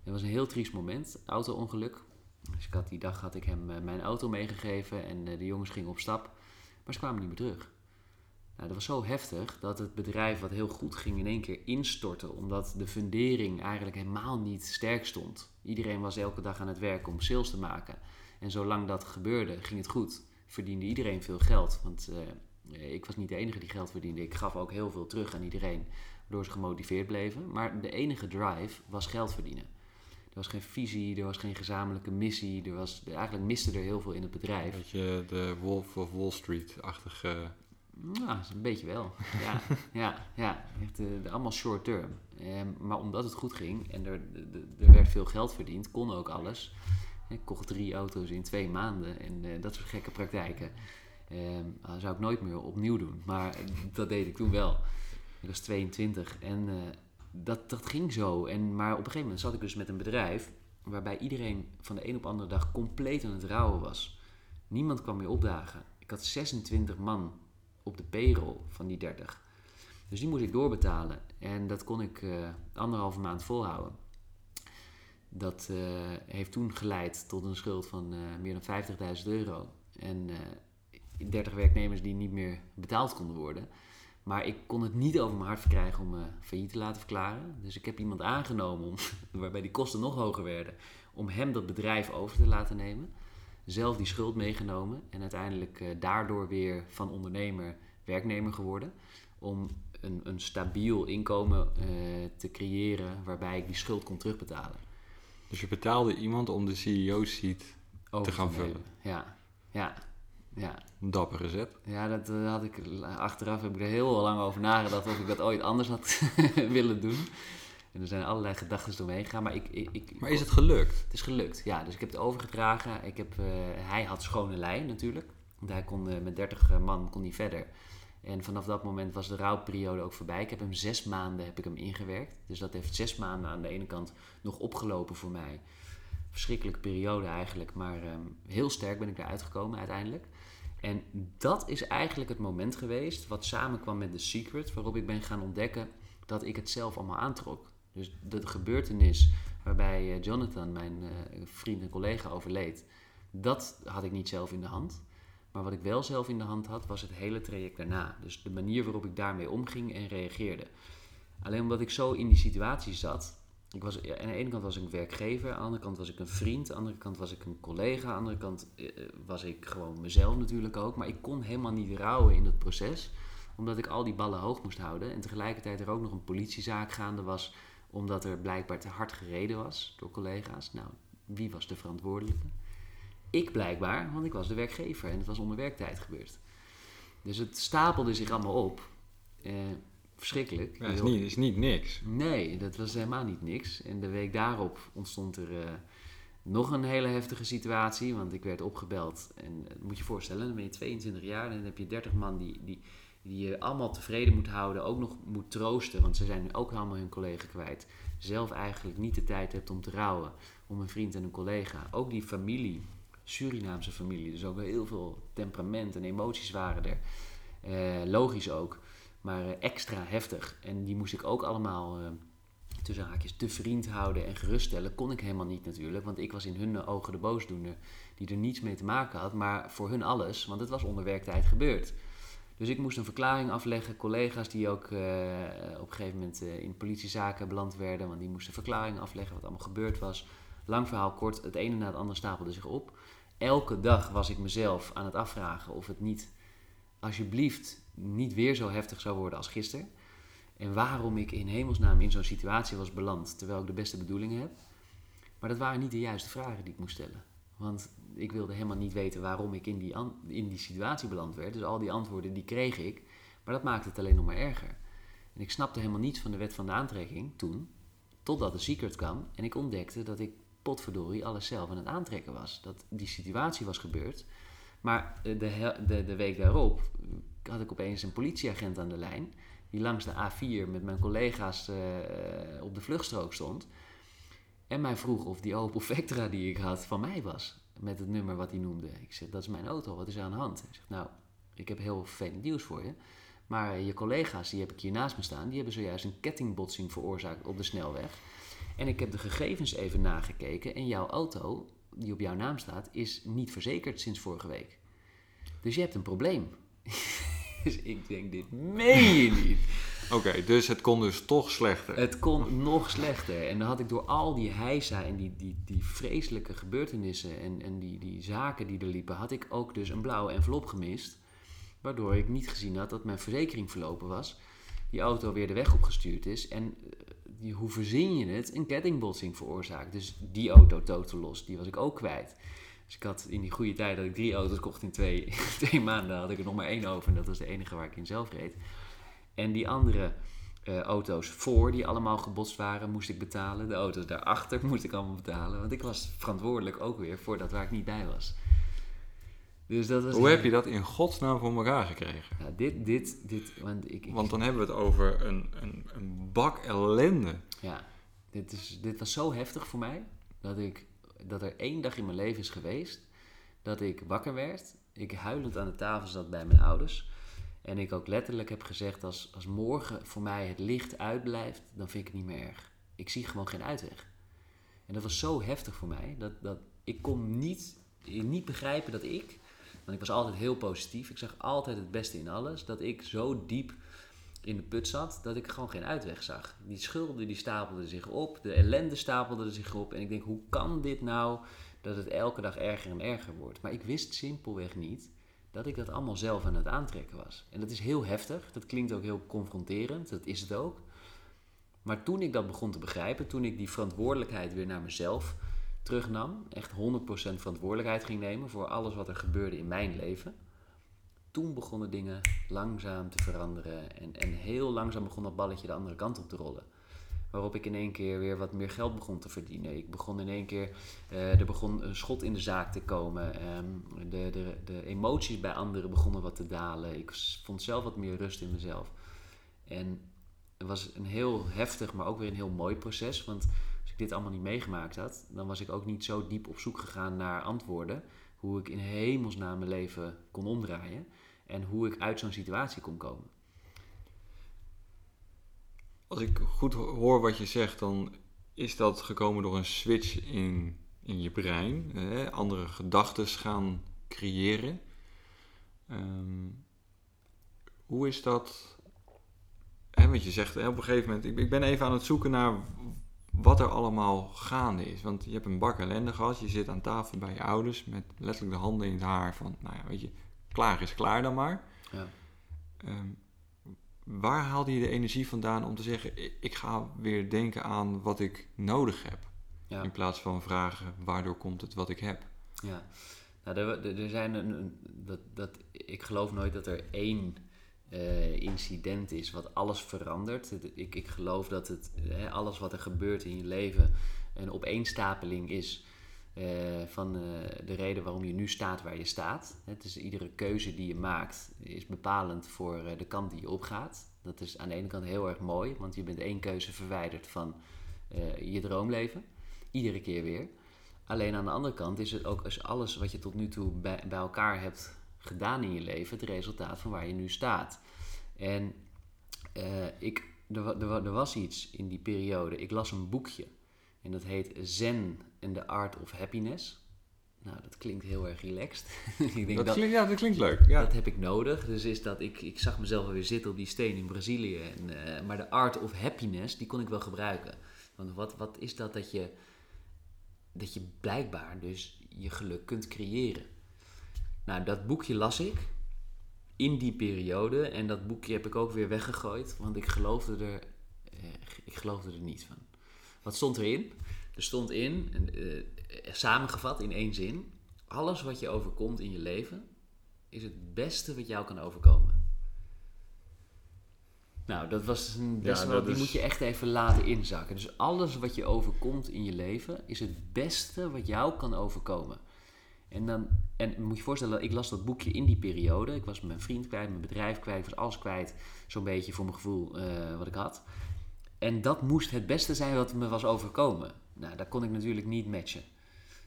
Het was een heel triest moment, auto-ongeluk. Dus ik had, die dag had ik hem mijn auto meegegeven en de jongens gingen op stap. Maar ze kwamen niet meer terug. Nou, dat was zo heftig dat het bedrijf wat heel goed ging in één keer instortte. Omdat de fundering eigenlijk helemaal niet sterk stond. Iedereen was elke dag aan het werk om sales te maken. En zolang dat gebeurde, ging het goed. Verdiende iedereen veel geld. Want uh, ik was niet de enige die geld verdiende. Ik gaf ook heel veel terug aan iedereen. Waardoor ze gemotiveerd bleven. Maar de enige drive was geld verdienen. Er was geen visie, er was geen gezamenlijke missie. Er was, eigenlijk miste er heel veel in het bedrijf. Een beetje de Wolf of Wall Street-achtige... Nou, een beetje wel. Ja, ja, ja. Echt, uh, allemaal short term. Um, maar omdat het goed ging en er, er werd veel geld verdiend, kon ook alles. Ik kocht drie auto's in twee maanden en uh, dat soort gekke praktijken. Dat zou ik nooit meer opnieuw doen. Maar dat deed ik toen wel. Ik was 22 en uh, dat, dat ging zo. En, maar op een gegeven moment zat ik dus met een bedrijf waarbij iedereen van de een op de andere dag compleet aan het rouwen was. Niemand kwam meer opdagen. Ik had 26 man op de payroll van die 30. Dus die moest ik doorbetalen. En dat kon ik uh, anderhalve maand volhouden. Dat uh, heeft toen geleid tot een schuld van uh, meer dan 50.000 euro. En 30 werknemers die niet meer betaald konden worden. Maar ik kon het niet over mijn hart verkrijgen om me failliet te laten verklaren. Dus ik heb iemand aangenomen, om, waarbij die kosten nog hoger werden, om hem dat bedrijf over te laten nemen. Zelf die schuld meegenomen en uiteindelijk uh, daardoor weer van ondernemer werknemer geworden. Om een, een stabiel inkomen uh, te creëren waarbij ik die schuld kon terugbetalen. Dus je betaalde iemand om de CEO-seat te gaan vullen? Ja, ja. Ja. Een dappere zet. Ja, dat uh, had ik achteraf heb ik er heel lang over nagedacht of ik dat ooit anders had willen doen. En er zijn allerlei gedachten doorheen gegaan, maar ik, ik, ik, Maar is het gelukt? Het is gelukt, ja. Dus ik heb het overgedragen. Ik heb, uh, hij had schone lijn natuurlijk. Want hij kon uh, met 30 man kon hij verder. En vanaf dat moment was de rouwperiode ook voorbij. Ik heb hem zes maanden heb ik hem ingewerkt. Dus dat heeft zes maanden aan de ene kant nog opgelopen voor mij. Verschrikkelijke periode eigenlijk, maar um, heel sterk ben ik eruit gekomen uiteindelijk. En dat is eigenlijk het moment geweest wat samenkwam met The Secret, waarop ik ben gaan ontdekken dat ik het zelf allemaal aantrok. Dus de gebeurtenis waarbij eh, Jonathan, mijn uh, vriend en collega, overleed, dat had ik niet zelf in de hand. Maar wat ik wel zelf in de hand had, was het hele traject daarna. Dus de manier waarop ik daarmee omging en reageerde. Alleen omdat ik zo in die situatie zat. Ik was, aan de ene kant was ik een werkgever, aan de andere kant was ik een vriend, aan de andere kant was ik een collega, aan de andere kant eh, was ik gewoon mezelf natuurlijk ook. Maar ik kon helemaal niet rouwen in dat proces, omdat ik al die ballen hoog moest houden. En tegelijkertijd er ook nog een politiezaak gaande was, omdat er blijkbaar te hard gereden was door collega's. Nou, wie was de verantwoordelijke? Ik blijkbaar, want ik was de werkgever en het was onder werktijd gebeurd. Dus het stapelde zich allemaal op. Eh, verschrikkelijk. Ja, is, niet, is niet niks. Nee, dat was helemaal niet niks. En de week daarop ontstond er uh, nog een hele heftige situatie. Want ik werd opgebeld. En dat moet je je voorstellen, dan ben je 22 jaar. En dan heb je 30 man die, die, die je allemaal tevreden moet houden. Ook nog moet troosten. Want ze zijn nu ook allemaal hun collega kwijt. Zelf eigenlijk niet de tijd hebt om te rouwen. Om een vriend en een collega. Ook die familie. Surinaamse familie. Dus ook heel veel temperament en emoties waren er. Uh, logisch ook maar eh, extra heftig. En die moest ik ook allemaal uh, tussen haakjes te vriend houden en geruststellen. Kon ik helemaal niet natuurlijk, want ik was in hun ogen de boosdoener die er niets mee te maken had, maar voor hun alles, want het was onder werktijd gebeurd. Dus ik moest een verklaring afleggen. Collega's die ook uh, op een gegeven moment in politiezaken beland werden, want die moesten verklaring afleggen wat allemaal gebeurd was. Lang verhaal kort, het ene na het andere stapelde zich op. Elke dag was ik mezelf aan het afvragen of het niet alsjeblieft niet weer zo heftig zou worden als gisteren. En waarom ik in hemelsnaam in zo'n situatie was beland, terwijl ik de beste bedoelingen heb. Maar dat waren niet de juiste vragen die ik moest stellen. Want ik wilde helemaal niet weten waarom ik in die, in die situatie beland werd. Dus al die antwoorden die kreeg ik. Maar dat maakte het alleen nog maar erger. En ik snapte helemaal niets van de wet van de aantrekking toen. Totdat de secret kwam en ik ontdekte dat ik potverdorie alles zelf aan het aantrekken was. Dat die situatie was gebeurd. Maar de, de, de week daarop had ik opeens een politieagent aan de lijn. Die langs de A4 met mijn collega's uh, op de vluchtstrook stond. En mij vroeg of die Opel Vectra die ik had van mij was. Met het nummer wat hij noemde. Ik zeg, dat is mijn auto, wat is er aan de hand? Hij zegt, nou, ik heb heel vervelend nieuws voor je. Maar je collega's, die heb ik hier naast me staan, die hebben zojuist een kettingbotsing veroorzaakt op de snelweg. En ik heb de gegevens even nagekeken en jouw auto, die op jouw naam staat, is niet verzekerd sinds vorige week. Dus je hebt een probleem. dus ik denk, dit meen je niet. Oké, dus het kon dus toch slechter. Het kon nog slechter. En dan had ik door al die heisa en die, die, die vreselijke gebeurtenissen en, en die, die zaken die er liepen, had ik ook dus een blauwe envelop gemist. Waardoor ik niet gezien had dat mijn verzekering verlopen was. Die auto weer de weg opgestuurd is. En eh, hoe verzin je het? Een kettingbotsing veroorzaakt. Dus die auto totaal los, die was ik ook kwijt. Dus ik had in die goede tijd dat ik drie auto's kocht in twee, twee maanden, had ik er nog maar één over. En dat was de enige waar ik in zelf reed. En die andere uh, auto's voor, die allemaal gebotst waren, moest ik betalen. De auto's daarachter moest ik allemaal betalen. Want ik was verantwoordelijk ook weer voor dat waar ik niet bij was. Dus dat was Hoe heb je dat in godsnaam voor elkaar gekregen? Ja, dit, dit, dit. Want, ik, ik... want dan hebben we het over een, een, een bak ellende. Ja, dit, is, dit was zo heftig voor mij dat ik dat er één dag in mijn leven is geweest dat ik wakker werd, ik huilend aan de tafel zat bij mijn ouders. En ik ook letterlijk heb gezegd, als, als morgen voor mij het licht uitblijft, dan vind ik het niet meer erg. Ik zie gewoon geen uitweg. En dat was zo heftig voor mij, dat, dat ik kon niet, niet begrijpen dat ik, want ik was altijd heel positief, ik zag altijd het beste in alles, dat ik zo diep in de put zat, dat ik gewoon geen uitweg zag. Die schulden die stapelden zich op, de ellende stapelde zich op. En ik denk, hoe kan dit nou dat het elke dag erger en erger wordt? Maar ik wist simpelweg niet dat ik dat allemaal zelf aan het aantrekken was. En dat is heel heftig, dat klinkt ook heel confronterend, dat is het ook. Maar toen ik dat begon te begrijpen, toen ik die verantwoordelijkheid weer naar mezelf terugnam, echt 100% verantwoordelijkheid ging nemen voor alles wat er gebeurde in mijn leven toen begonnen dingen langzaam te veranderen. En, en heel langzaam begon dat balletje de andere kant op te rollen. Waarop ik in één keer weer wat meer geld begon te verdienen. Ik begon in één keer, uh, er begon een schot in de zaak te komen. Um, de, de, de emoties bij anderen begonnen wat te dalen. Ik vond zelf wat meer rust in mezelf. En het was een heel heftig, maar ook weer een heel mooi proces. Want dit allemaal niet meegemaakt had, dan was ik ook niet zo diep op zoek gegaan naar antwoorden. Hoe ik in hemelsnaam mijn leven kon omdraaien en hoe ik uit zo'n situatie kon komen. Als ik goed hoor wat je zegt, dan is dat gekomen door een switch in, in je brein. Hè? Andere gedachten gaan creëren. Um, hoe is dat? hè, want je zegt op een gegeven moment, ik, ik ben even aan het zoeken naar wat er allemaal gaande is. Want je hebt een bak ellende gehad, je zit aan tafel bij je ouders met letterlijk de handen in het haar van, nou ja, weet je, klaar is klaar dan maar. Ja. Ehm, waar haalde je de energie vandaan om te zeggen, ik, ga weer denken aan wat ik nodig heb? Ja. In plaats van vragen, waardoor komt het wat ik heb? Ja, nou, er, er- zijn een- dat, dat, ik geloof nooit dat er één eh, incident is wat alles verandert. Ik, ik geloof dat het, alles wat er gebeurt in je leven een opeenstapeling is eh, van eh, de reden waarom je nu staat waar je staat. Het is iedere keuze die je maakt is bepalend voor de kant die je opgaat. Dat is aan de ene kant heel erg mooi, want je bent één keuze verwijderd van je droomleven. Iedere keer weer. Alleen aan de andere kant is het ook als alles wat je tot nu toe bij, bij elkaar hebt gedaan in je leven het resultaat van waar je nu staat. En eh, ik, er, er, wa- er was iets in die periode. Ik las een boekje en dat heet Zen and the Art of Happiness. Nou, dat klinkt heel erg relaxed. ik denk Dat dat, klinkt, ja, dat klinkt leuk. Ja. dat heb ik nodig. Dus is dat ik, ik zag mezelf weer zitten op die steen in Brazilië. En, eh, maar de art of happiness, die kon ik wel gebruiken. Want wat, wat is dat dat je, dat je blijkbaar dus je geluk kunt creëren? Nou, dat boekje las ik in die periode. En dat boekje heb ik ook weer weggegooid. Want ik geloofde er, eh, ik geloofde er niet van. Wat stond erin? Er stond in, eh, samengevat in één zin... Alles wat je overkomt in je leven is het beste wat jou kan overkomen. Nou, dat was een best Ja, wel, die is- moet je echt even laten inzakken. Dus alles wat je overkomt in je leven is het beste wat jou kan overkomen. En dan, en moet je je voorstellen, ik las dat boekje in die periode. Ik was mijn vriend kwijt, mijn bedrijf kwijt, ik was alles kwijt. Zo'n beetje voor mijn gevoel eh, wat ik had. En dat moest het beste zijn wat me was overkomen. Nou, dat kon ik natuurlijk niet matchen.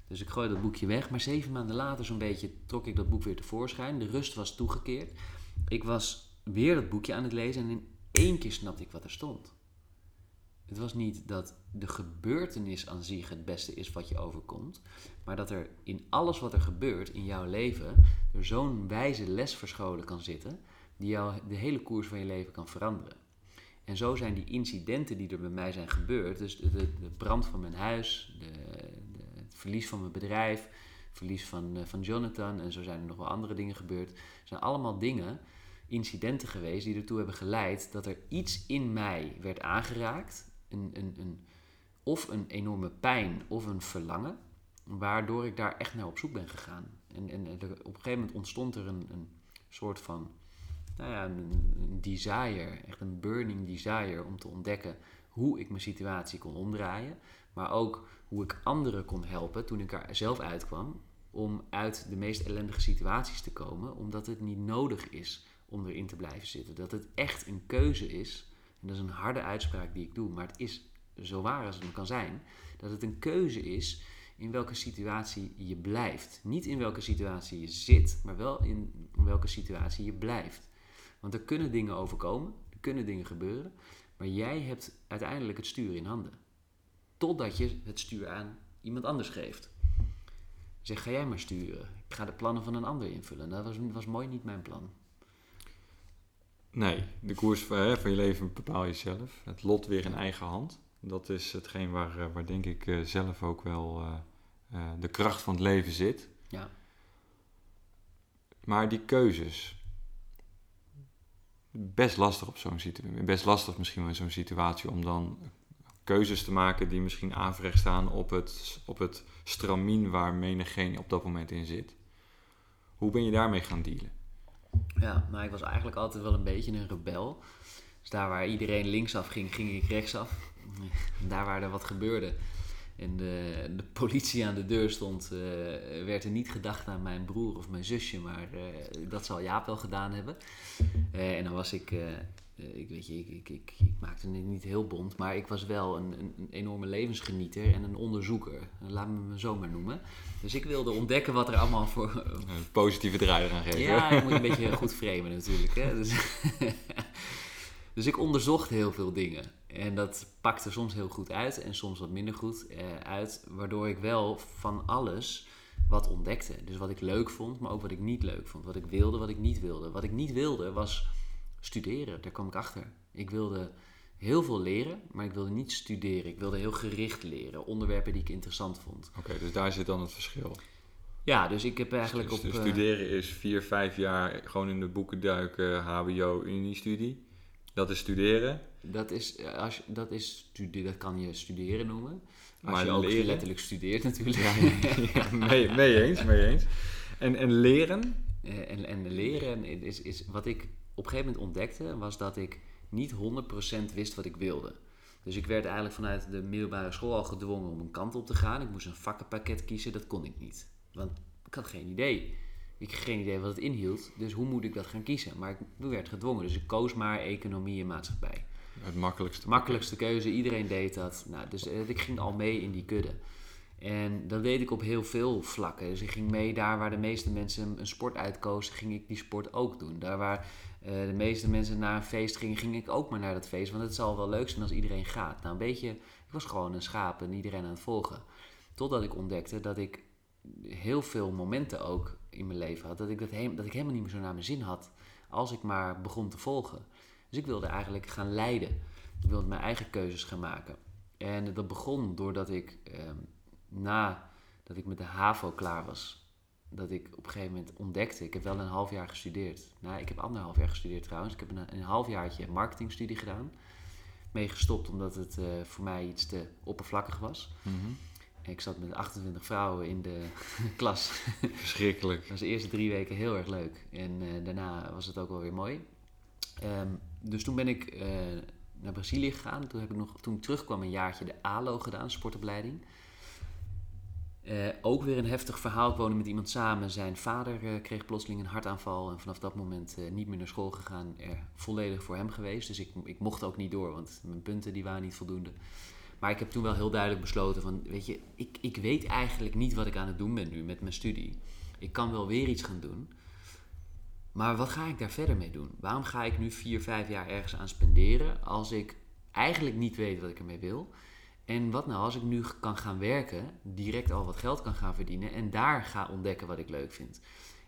Dus ik gooide dat boekje weg. Maar zeven maanden later zo'n beetje trok ik dat boek weer tevoorschijn. De rust was toegekeerd. Ik was weer dat boekje aan het lezen en in één keer snapte ik wat er stond. Het was niet dat de gebeurtenis aan zich het beste is wat je overkomt, maar dat er in alles wat er gebeurt in jouw leven er zo'n wijze les verscholen kan zitten, die jou de hele koers van je leven kan veranderen. En zo zijn die incidenten die er bij mij zijn gebeurd, dus de, brand van mijn huis, de, het verlies van mijn bedrijf, het verlies van, eh, van Jonathan en zo zijn er nog wel andere dingen gebeurd, zijn allemaal dingen, incidenten geweest die ertoe hebben geleid dat er iets in mij werd aangeraakt, een, een, een, of een enorme pijn of een verlangen, waardoor ik daar echt naar op zoek ben gegaan. En, en op een gegeven moment ontstond er een, een soort van nou ja, een, desire, echt een burning desire om te ontdekken hoe ik mijn situatie kon omdraaien. Maar ook hoe ik anderen kon helpen toen ik er zelf uitkwam. Om uit de meest ellendige situaties te komen. Omdat het niet nodig is om erin te blijven zitten. Dat het echt een keuze is. En dat is een harde uitspraak die ik doe. Maar het is zo waar als het kan zijn. Dat het een keuze is in welke situatie je blijft. Niet in welke situatie je zit. Maar wel in welke situatie je blijft. Want er kunnen dingen overkomen, er kunnen dingen gebeuren, maar jij hebt uiteindelijk het stuur in handen. Totdat je het stuur aan iemand anders geeft. Zeg, ga jij maar sturen. Ik ga de plannen van een ander invullen. Dat was, was mooi niet mijn plan. Nee, de koers van, hè, van je leven bepaal je zelf. Het lot weer in eigen hand. Dat is hetgeen waar, eh, waar denk ik eh, zelf ook wel eh, eh, de kracht van het leven zit. Ja. Maar die keuzes. Best lastig op zo'n situatie. Best lastig misschien wel in zo'n situatie om dan keuzes te maken die misschien aanvrecht staan op het, op het stramien waar menigeen op dat moment in zit. Hoe ben je daarmee gaan dealen? Ja, maar ik was eigenlijk altijd wel een beetje een rebel. Dus daar waar iedereen linksaf ging, ging ik rechtsaf. Daar waar er wat gebeurde en de, de politie aan de deur stond, eh, werd er niet gedacht aan mijn broer of mijn zusje, maar eh, dat zal Jaap wel gedaan hebben. Eh, en dan was ik, ik weet je, ik, ik, ik, ik maakte het niet heel bond, maar ik was wel een, een, een enorme levensgenieter en een onderzoeker. Laat me me zo maar noemen. Dus ik wilde ontdekken wat er allemaal voor, Een positieve draai eraan geven. ja, je moet een beetje goed framen natuurlijk. Hè? Dus, dus ik onderzocht heel veel dingen. En dat pakte soms heel goed uit en soms wat minder goed eh, uit. Waardoor ik wel van alles wat ontdekte. Dus wat ik leuk vond, maar ook wat ik niet leuk vond. Wat ik wilde, wat ik niet wilde. Wat ik niet wilde was studeren. Daar kwam ik achter. Ik wilde heel veel leren, maar ik wilde niet studeren. Ik wilde heel gericht leren, onderwerpen die ik interessant vond. Oké, dus daar zit dan het verschil. Ja, dus ik heb eigenlijk Dus op... eh, studeren is vier, vijf jaar gewoon in de boeken duiken, HBO, Unie-studie. Dat is studeren. Dat is, eh, als je, dat is dat kan je studeren noemen. Als Maar je ook leren? letterlijk studeert natuurlijk. ja, mee, mee eens, mee eens. En, en leren? Eh, en, en leren is, is wat ik op een gegeven moment ontdekte, was dat ik niet 100% wist wat ik wilde. Dus ik werd eigenlijk vanuit de middelbare school al gedwongen om een kant op te gaan. Ik moest een vakkenpakket kiezen, dat kon ik niet. Want ik had geen idee. Ik had geen idee wat het inhield, dus hoe moet ik dat gaan kiezen? Maar ik werd gedwongen, dus ik koos maar economie en maatschappij. Het makkelijkste. Makkelijkste keuze, iedereen deed dat. Nou, dus eh, ik ging al mee in die kudde. En dat deed ik op heel veel vlakken. Dus ik ging mee daar waar de meeste mensen een sport uitkozen, ging ik die sport ook doen. Daar waar eh, de meeste mensen naar een feest gingen, ging ik ook maar naar dat feest. Want het zal wel leuk zijn als iedereen gaat. Nou, een beetje, ik was gewoon een schaap en iedereen aan het volgen. Totdat ik ontdekte dat ik heel veel momenten ook in mijn leven had. Dat ik, dat, dat ik helemaal niet meer zo naar mijn zin had als ik maar begon te volgen. Dus ik wilde eigenlijk gaan leiden. Ik wilde mijn eigen keuzes gaan maken. En dat begon doordat ik, ehm, na dat ik met de HAVO klaar was, dat ik op een gegeven moment ontdekte, ik heb wel een half jaar gestudeerd. Nou, ik heb anderhalf jaar gestudeerd trouwens. Ik heb een, een halfjaartje marketingstudie gedaan. Mee gestopt omdat het eh, voor mij iets te oppervlakkig was. Mhm. Ik zat met 28 vrouwen in de klas. Verschrikkelijk. Dat was de eerste drie weken heel erg leuk. En eh, daarna was het ook wel weer mooi. Ehm, dus toen ben ik eh, naar Brazilië gegaan. Toen heb ik nog, toen ik terugkwam, een jaartje de ALO gedaan, sportopleiding. Eh, ook weer een heftig verhaal. Ik woonde met iemand samen. Zijn vader eh, kreeg plotseling een hartaanval. En vanaf dat moment niet meer naar school gegaan. Volledig voor hem geweest. Dus ik, ik mocht ook niet door, want mijn punten die waren niet voldoende. Maar ik heb toen wel heel duidelijk besloten van... Weet je, ik, ik weet eigenlijk niet wat ik aan het doen ben nu met mijn studie. Ik kan wel weer iets gaan doen. Maar wat ga ik daar verder mee doen? Waarom ga ik nu vier, vijf jaar ergens aan spenderen... als ik eigenlijk niet weet wat ik ermee wil... En wat nou als ik nu kan gaan werken, direct al wat geld kan gaan verdienen en daar ga ontdekken wat ik leuk vind.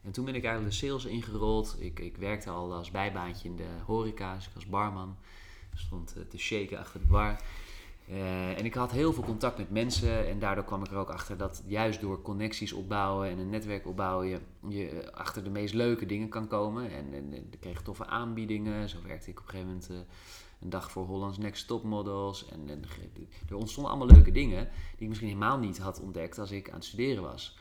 En toen ben ik eigenlijk de sales ingerold. Ik, ik werkte al als bijbaantje in de horeca, dus ik was barman. Stond eh, te shaken achter de bar. Eh, en ik had heel veel contact met mensen en daardoor kwam ik er ook achter dat juist door connecties opbouwen en een netwerk opbouwen je, je achter de meest leuke dingen kan komen. En, en, ik kreeg toffe aanbiedingen. Zo werkte ik op een gegeven moment eh, een dag voor Hollands Next Top Models. En, en er ontstonden allemaal leuke dingen die ik misschien helemaal niet had ontdekt als ik aan het studeren was.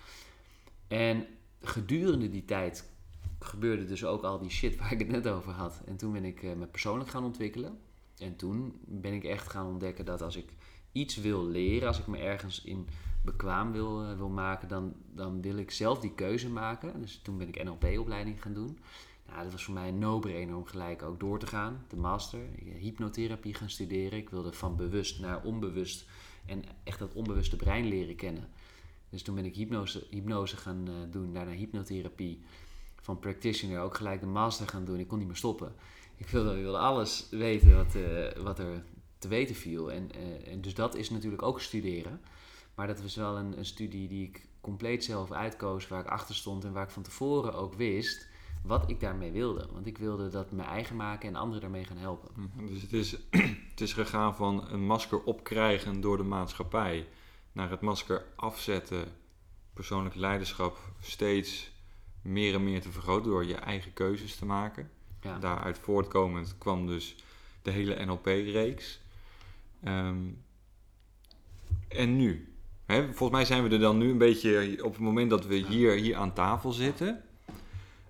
En gedurende die tijd gebeurde dus ook al die shit waar ik het net over had. En toen ben ik eh, me persoonlijk gaan ontwikkelen. En toen ben ik echt gaan ontdekken dat als ik iets wil leren, als ik me ergens in bekwaam wil, eh, wil maken, dan, dan wil ik zelf die keuze maken. Dus toen ben ik NLP-opleiding gaan doen. Nou, dat was voor mij een no-brainer om gelijk ook door te gaan. De master, eh, hypnotherapie gaan studeren. Ik wilde van bewust naar onbewust en echt dat onbewuste brein leren kennen. Dus toen ben ik hypnose, hypnose gaan eh, doen, daarna hypnotherapie. Van practitioner ook gelijk de master gaan doen. Ik kon niet meer stoppen. Ik wilde, alles weten wat, eh, wat er te weten viel. En, eh, en dus dat is natuurlijk ook studeren. Maar dat was wel een, een studie die ik compleet zelf uitkoos, waar ik achter stond en waar ik van tevoren ook wist wat ik daarmee wilde. Want ik wilde dat mijn eigen maken en anderen daarmee gaan helpen. Mhm. Dus het is, het is gegaan van een masker opkrijgen door de maatschappij naar het masker afzetten, persoonlijk leiderschap steeds meer en meer te vergroten door je eigen keuzes te maken. Ja. Daaruit voortkomend kwam dus de hele NLP-reeks. Ehm, en nu? Hè, volgens mij zijn we er dan nu een beetje op het moment dat we hier, hier aan tafel zitten.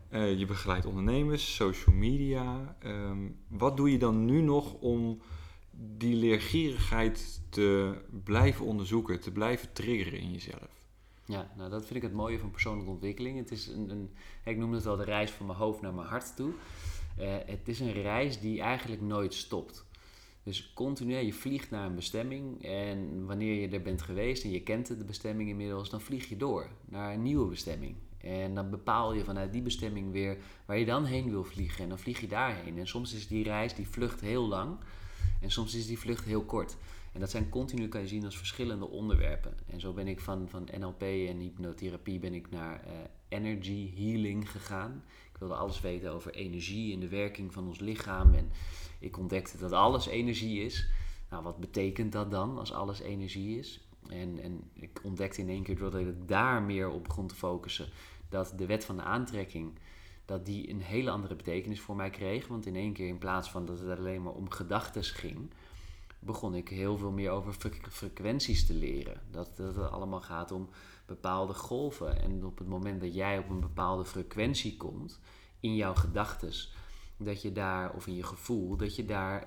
Eh, je begeleidt ondernemers, social media. Ehm, wat doe je dan nu nog om die leergierigheid te blijven onderzoeken, te blijven triggeren in jezelf? Ja, nou dat vind ik het mooie van persoonlijke ontwikkeling. Het is een, een ik noem het wel de reis van mijn hoofd naar mijn hart toe. Eh, het is een reis die eigenlijk nooit stopt. Dus continu, je vliegt naar een bestemming en wanneer je er bent geweest en je kent de bestemming inmiddels, dan vlieg je door naar een nieuwe bestemming. En dan bepaal je vanuit die bestemming weer waar je dan heen wil vliegen en dan vlieg je daarheen. En soms is die reis, die vlucht heel lang en soms is die vlucht heel kort. En dat zijn continu, kan je zien, als verschillende onderwerpen. En zo ben ik van, van NLP en hypnotherapie ben ik naar eh, energy healing gegaan. Wilde alles weten over energie en de werking van ons lichaam. En ik ontdekte dat alles energie is. Nou, wat betekent dat dan als alles energie is? En, en ik ontdekte in één keer, doordat ik daar meer op begon te focussen, dat de wet van de aantrekking, dat die een hele andere betekenis voor mij kreeg. Want in één keer, in plaats van dat het alleen maar om gedachten ging, begon ik heel veel meer over frequenties te leren. Dat, dat het allemaal gaat om bepaalde golven. En op het moment dat jij op een bepaalde frequentie komt, in jouw gedachten, dat je daar, of in je gevoel, dat je daar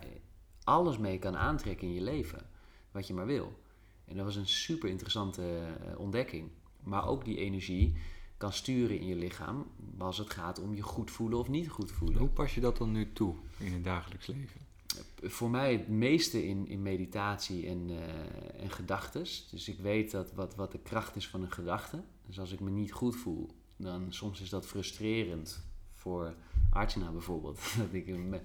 alles mee kan aantrekken in je leven. Wat je maar wil. En dat was een super interessante eh, ontdekking. Maar ook die energie kan sturen in je lichaam als het gaat om je goed voelen of niet goed voelen. Hoe pas je dat dan nu toe in het dagelijks leven? Voor mij het meeste in, in meditatie en, uh, en gedachtes. Dus ik weet dat wat, wat de kracht is van een gedachte. Dus als ik me niet goed voel, dan soms is dat frustrerend voor Archana bijvoorbeeld. Dat ik me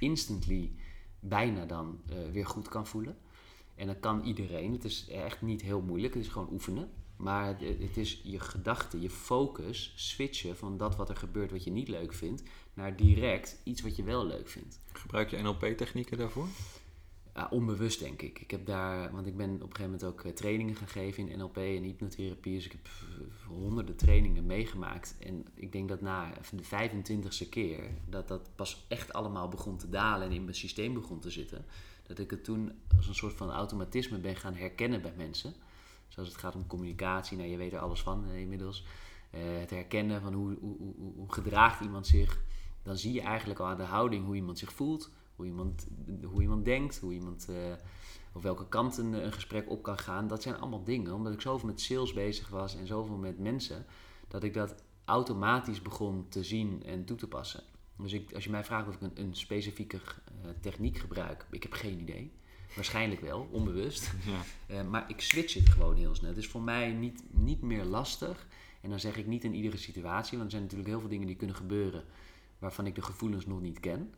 instantly bijna dan uh, weer goed kan voelen. En dat kan iedereen. Het is echt niet heel moeilijk. Het is gewoon oefenen. Maar het, is je gedachte, je focus switchen van dat wat er gebeurt wat je niet leuk vindt, naar direct iets wat je wel leuk vindt. Gebruik je NLP-technieken daarvoor? Ja, onbewust denk ik. Ik heb daar, want ik ben op een gegeven moment ook eh, trainingen gegeven in NLP en hypnotherapie. Dus ik heb honderden trainingen meegemaakt. En ik denk dat na de 25ste keer dat dat pas echt allemaal begon te dalen en in mijn systeem begon te zitten. Dat ik het toen als een soort van automatisme ben gaan herkennen bij mensen. Zoals het gaat om communicatie, nou je weet er alles van eh, inmiddels. Uh, het herkennen van hoe, hoe, hoe, gedraagt iemand zich. Dan zie je eigenlijk al aan de houding hoe iemand zich voelt hoe iemand, hoe iemand denkt, hoe iemand, uh, op welke kant een, gesprek op kan gaan. Dat zijn allemaal dingen, omdat ik zoveel met sales bezig was en zoveel met mensen, dat ik dat automatisch begon te zien en toe te passen. Dus ik, als je mij vraagt of ik een, specifieke techniek gebruik, ik heb geen idee. Waarschijnlijk wel, onbewust. Ja. Uh, maar ik switch het gewoon heel snel. Het is voor mij niet, niet meer lastig. En dan zeg ik niet in iedere situatie, want er zijn natuurlijk heel veel dingen die kunnen gebeuren waarvan ik de gevoelens nog niet ken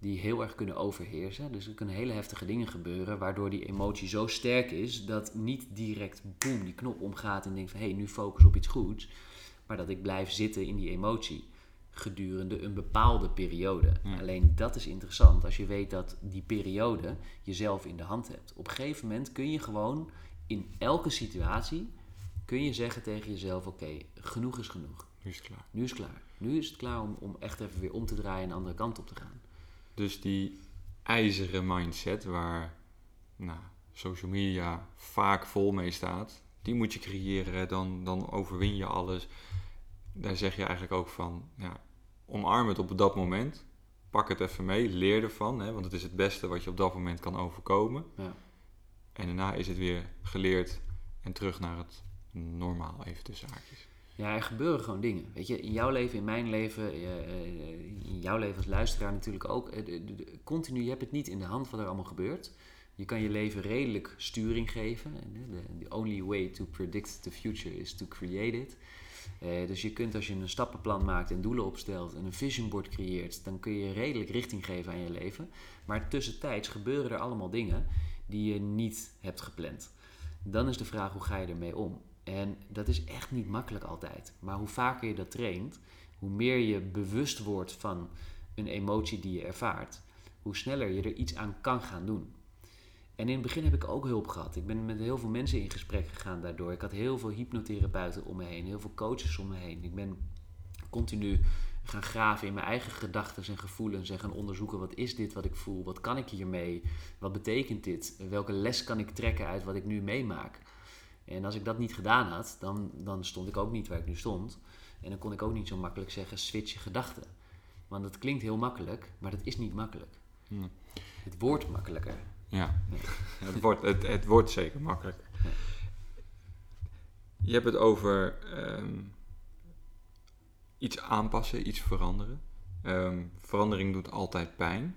die heel erg kunnen overheersen. Dus er kunnen hele heftige dingen gebeuren, waardoor die emotie zo sterk is dat niet direct boem die knop omgaat en denkt van hé, hey, nu focus op iets goeds. Maar dat ik blijf zitten in die emotie gedurende een bepaalde periode. Alleen dat is interessant als je weet dat die periode jezelf in de hand hebt. Op een gegeven moment kun je gewoon in elke situatie kun je zeggen tegen jezelf: oké, genoeg is genoeg. Nu is het klaar. Nu is het klaar. Nu is het klaar om, om echt even weer om te draaien en de andere kant op te gaan. Dus die ijzeren mindset waar nou, social media vaak vol mee staat, die moet je creëren, dan, dan overwin je alles. Daar zeg je eigenlijk ook van, ja, omarm het op dat moment. Pak het even mee, leer ervan, hè, want het is het beste wat je op dat moment kan overkomen. Ja. En daarna is het weer geleerd en terug naar het normaal, even tussen haakjes. Ja, er gebeuren gewoon dingen. Weet je, in jouw leven, in mijn leven, eh, eh, in jouw leven als luisteraar natuurlijk ook. Eh, continu, je hebt het niet in de hand wat er allemaal gebeurt. Je kan je leven redelijk sturing geven. The only way to predict the future is to create it. Dus je kunt als je een stappenplan maakt en doelen opstelt en een vision board creëert, dan kun je redelijk richting geven aan je leven. Maar tussentijds gebeuren er allemaal dingen die je niet hebt gepland. Dan is de vraag hoe ga je ermee om? En dat is echt niet makkelijk altijd. Maar hoe vaker je dat traint, hoe meer je bewust wordt van een emotie die je ervaart, hoe sneller je er iets aan kan gaan doen. En in het begin heb ik ook hulp gehad. Ik ben met heel veel mensen in gesprek gegaan daardoor. Ik had heel veel hypnotherapeuten om me heen, heel veel coaches om me heen. Ik ben continu gaan graven in mijn eigen gedachten en gevoelens en gaan onderzoeken wat is dit wat ik voel, wat kan ik hiermee, wat betekent dit, welke les kan ik trekken uit wat ik nu meemaak. En als ik dat niet gedaan had, dan, dan stond ik ook niet waar ik nu stond. En dan kon ik ook niet zo makkelijk zeggen, switch je gedachten. Want dat klinkt heel makkelijk, maar dat is niet makkelijk. Het wordt makkelijker. Ja, het, wordt, het, het wordt zeker makkelijker. Je hebt het over ehm, iets aanpassen, iets veranderen. Ehm, verandering doet altijd pijn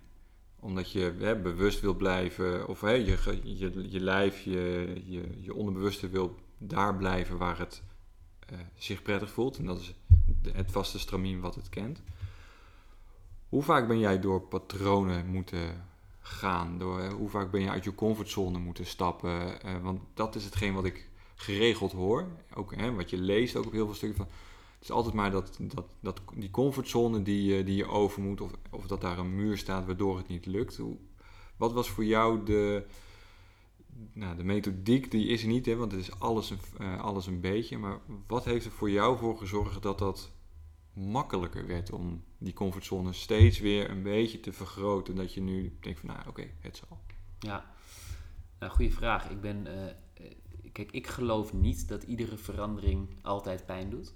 omdat je hè, bewust wil blijven, of hè, je, je, je lijf, je, je, onderbewuste wil daar blijven waar het uh, zich prettig voelt. En dat is het vaste stramien wat het kent. Hoe vaak ben jij door patronen moeten gaan? Door, hè, hoe vaak ben je uit je comfortzone moeten stappen? Uh, want dat is hetgeen wat ik geregeld hoor. Ook hè, wat je leest ook op heel veel stukken van is altijd maar dat, dat, dat, die comfortzone die, die je over moet, of, of dat daar een muur staat waardoor het niet lukt. Hoe, wat was voor jou de, nou, de methodiek? Die is er niet, hè, want het is alles een, uh, alles een beetje. Maar wat heeft er voor jou voor gezorgd dat dat makkelijker werd om die comfortzone steeds weer een beetje te vergroten? Dat je nu denkt van, nou oké, het zal. Ja, nou, goede vraag. Ik ben, uh, kijk, ik geloof niet dat iedere verandering altijd pijn doet.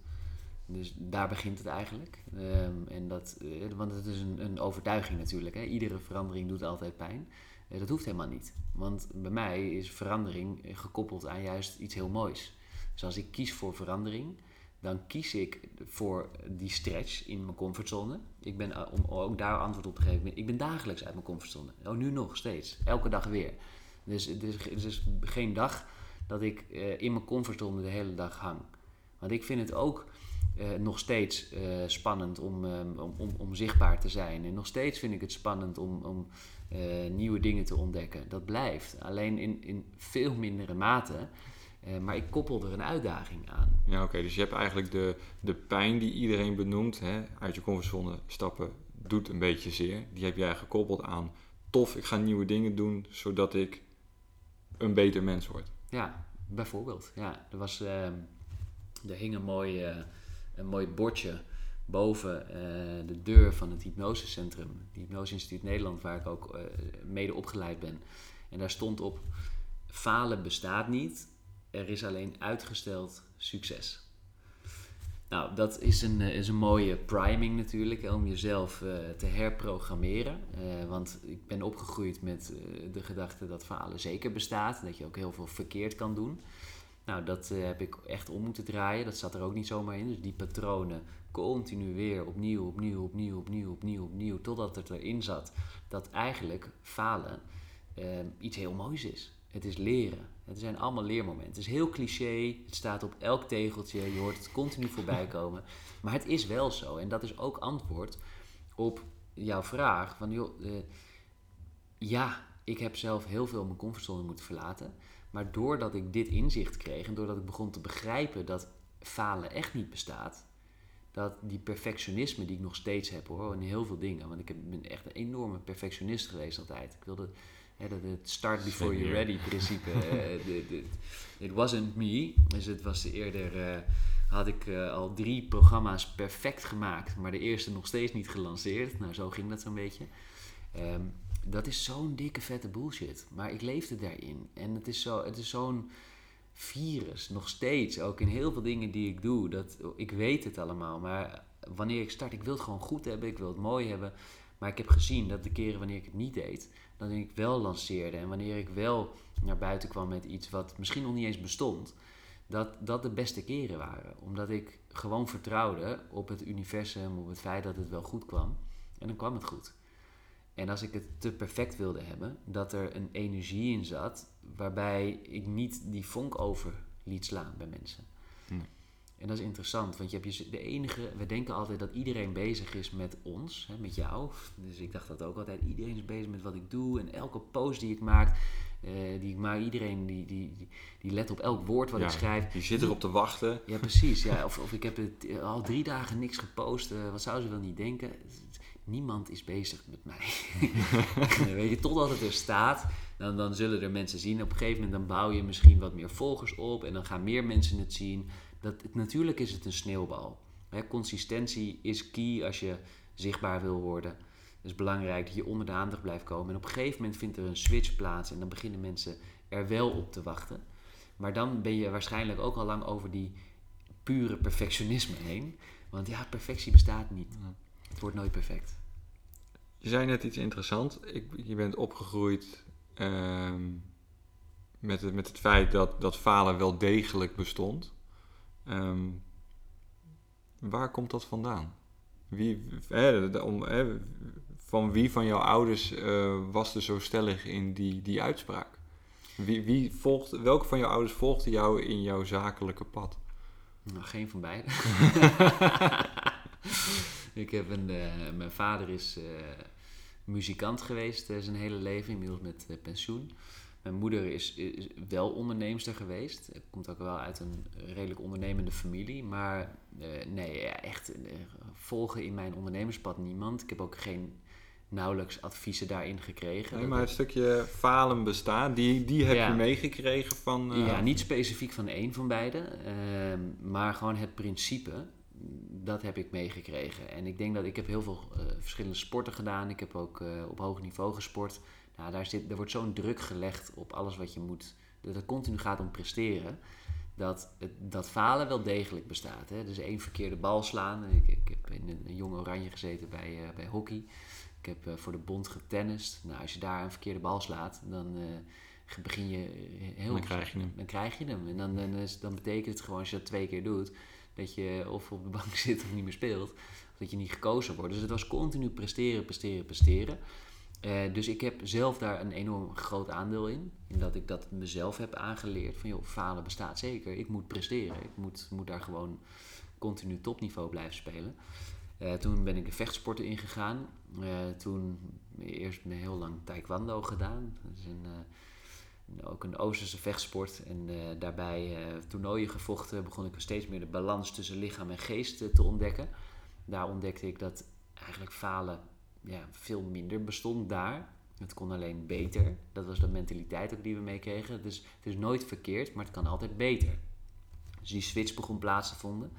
Dus daar begint het eigenlijk. Um, en dat, uh, want het is een, een overtuiging natuurlijk. Hè? Iedere verandering doet altijd pijn. Dat hoeft helemaal niet. Want bij mij is verandering gekoppeld aan juist iets heel moois. Dus als ik kies voor verandering, dan kies ik voor die stretch in mijn comfortzone. Ik ben, om ook daar antwoord op te geven, ik ben dagelijks uit mijn comfortzone. Oh, nu nog steeds. Elke dag weer. Dus het is, geen dag dat ik uh, in mijn comfortzone de hele dag hang. Want ik vind het ook uh, nog steeds spannend om, um, om, om, zichtbaar te zijn. En nog steeds vind ik het spannend om, om nieuwe dingen te ontdekken. Dat blijft. Alleen in, in veel mindere mate. Maar ik koppel er een uitdaging aan. Ja, oké. Dus je hebt eigenlijk de, de pijn die iedereen benoemt, hè, uit je comfortzone stappen, doet een beetje zeer. Die heb jij gekoppeld aan tof, ik ga nieuwe dingen doen, zodat ik een beter mens wordt. Ja, bijvoorbeeld. Ja, er, was, uh, er hing een mooi, uh, een mooi bordje boven uh, de deur van het hypnosecentrum, het Hypnose Instituut Nederland, waar ik ook mede opgeleid ben. En daar stond op: falen bestaat niet, er is alleen uitgesteld succes. Nou, dat is een, is een mooie priming natuurlijk, om jezelf uh, te herprogrammeren. Uh, want ik ben opgegroeid met de gedachte dat falen zeker bestaat. Dat je ook heel veel verkeerd kan doen. Nou, dat heb ik echt om moeten draaien. Dat zat er ook niet zomaar in. Dus die patronen continu weer opnieuw, opnieuw, opnieuw, opnieuw, opnieuw, opnieuw. Totdat het erin zat dat eigenlijk falen iets heel moois is. Het is leren. Het zijn allemaal leermomenten. Het is heel cliché. Het staat op elk tegeltje. Je hoort het continu voorbij komen. Maar het is wel zo. En dat is ook antwoord op jouw vraag. Van, joh, uh, ja, ik heb zelf heel veel mijn comfortzone moeten verlaten. Maar doordat ik dit inzicht kreeg en doordat ik begon te begrijpen dat falen echt niet bestaat. Dat die perfectionisme die ik nog steeds heb hoor, in heel veel dingen. Want ik ben echt een enorme perfectionist geweest altijd. Ik wilde het start before you're ready principe. uh, it wasn't me. Dus het was eerder. Uh, had ik uh, al drie programma's perfect gemaakt, maar de eerste nog steeds niet gelanceerd. Nou, zo ging dat zo'n beetje. Um, dat is zo'n dikke vette bullshit. Maar ik leefde daarin. En het is, zo, het is zo'n virus, nog steeds. Ook in heel veel dingen die ik doe. Dat, ik weet het allemaal. Maar wanneer ik start, ik wil het gewoon goed hebben. Ik wil het mooi hebben. Maar ik heb gezien dat de keren wanneer ik het niet deed, dan ik wel lanceerde en wanneer ik wel naar buiten kwam met iets wat misschien nog niet eens bestond, dat dat de beste keren waren. Omdat ik gewoon vertrouwde op het universum, op het feit dat het wel goed kwam. En dan kwam het goed. En als ik het te perfect wilde hebben, dat er een energie in zat waarbij ik niet die vonk over liet slaan bij mensen. En dat is interessant, want je hebt je, de enige, we denken altijd dat iedereen bezig is met ons, hè, met jou. Dus ik dacht dat ook altijd, iedereen is bezig met wat ik doe en elke post die ik maak, uh, die ik maak, iedereen die, die, die, let op elk woord wat ik schrijf. Die zit erop te wachten. Ja, precies. Ja. Of, of ik heb het, al drie dagen niks gepost, uh, wat zou ze wel niet denken? Niemand is bezig met mij. Weet je, totdat het er staat, dan, dan zullen er mensen zien. Op een gegeven moment dan bouw je misschien wat meer volgers op en dan gaan meer mensen het zien dat, natuurlijk is het een sneeuwbal. Hè, consistentie is key als je zichtbaar wil worden. Het is belangrijk dat je onder de aandacht blijft komen. En op een gegeven moment vindt er een switch plaats en dan beginnen mensen er wel op te wachten. Maar dan ben je waarschijnlijk ook al lang over die pure perfectionisme heen. Want ja, perfectie bestaat niet. Het wordt nooit perfect. Je zei net iets interessants. Ik, je bent opgegroeid uh, met, het, met het feit dat, dat falen wel degelijk bestond. Um, waar komt dat vandaan? Wie, om, hè, van wie van jouw ouders uh, was er zo stellig in die, die uitspraak? Wie, wie volgt, welke van jouw ouders volgde jou in jouw zakelijke pad? Nou, geen van beiden. ik heb een, uh, mijn vader is uh, muzikant geweest zijn hele leven, inmiddels met pensioen. Mijn moeder is, is wel onderneemster geweest. Komt ook wel uit een redelijk ondernemende familie. Maar eh, nee, echt eh, volgen in mijn ondernemerspad niemand. Ik heb ook geen nauwelijks adviezen daarin gekregen. Nee, maar het stukje falen bestaan, die, die heb je meegekregen van... Uh... Ja, niet specifiek van één van beiden. Ehm, maar gewoon het principe, dat heb ik meegekregen. En ik denk dat ik heb heel veel verschillende sporten gedaan. Ik heb ook op hoog niveau gesport. Nou, daar, zit, er wordt zo'n druk gelegd op alles wat je moet. Dat het continu gaat om presteren. Dat, het, dat falen wel degelijk bestaat. Hè? Dus één verkeerde bal slaan. Ik, ik heb in een, jong oranje gezeten bij, uh, bij hockey. Ik heb uh, voor de bond getennist. Nou, als je daar een verkeerde bal slaat, dan uh, begin je heel... Dan krijg je hem. Dan krijg je hem. En dan, dan, is, dan betekent het gewoon, als je dat twee keer doet... dat je of op de bank zit of niet meer speelt. Of dat je niet gekozen wordt. Dus het was continu presteren, presteren, presteren. Uh, dus ik heb zelf daar een enorm groot aandeel in. In dat ik dat mezelf heb aangeleerd. Van joh, falen bestaat zeker. Ik moet presteren. Ik moet, moet daar gewoon continu topniveau blijven spelen. Uh, toen ben ik de vechtsporten ingegaan. Uh, toen eerst heel lang taekwondo gedaan. Dat is een, ook een Oosterse vechtsport. En daarbij toernooien gevochten. Begon ik steeds meer de balans tussen lichaam en geest te ontdekken. Daar ontdekte ik dat eigenlijk falen ja, veel minder bestond daar. Het kon alleen beter. Dat was de mentaliteit ook die we meekregen. Dus het is nooit verkeerd, maar het kan altijd beter. Dus die switch begon plaats te, vonden,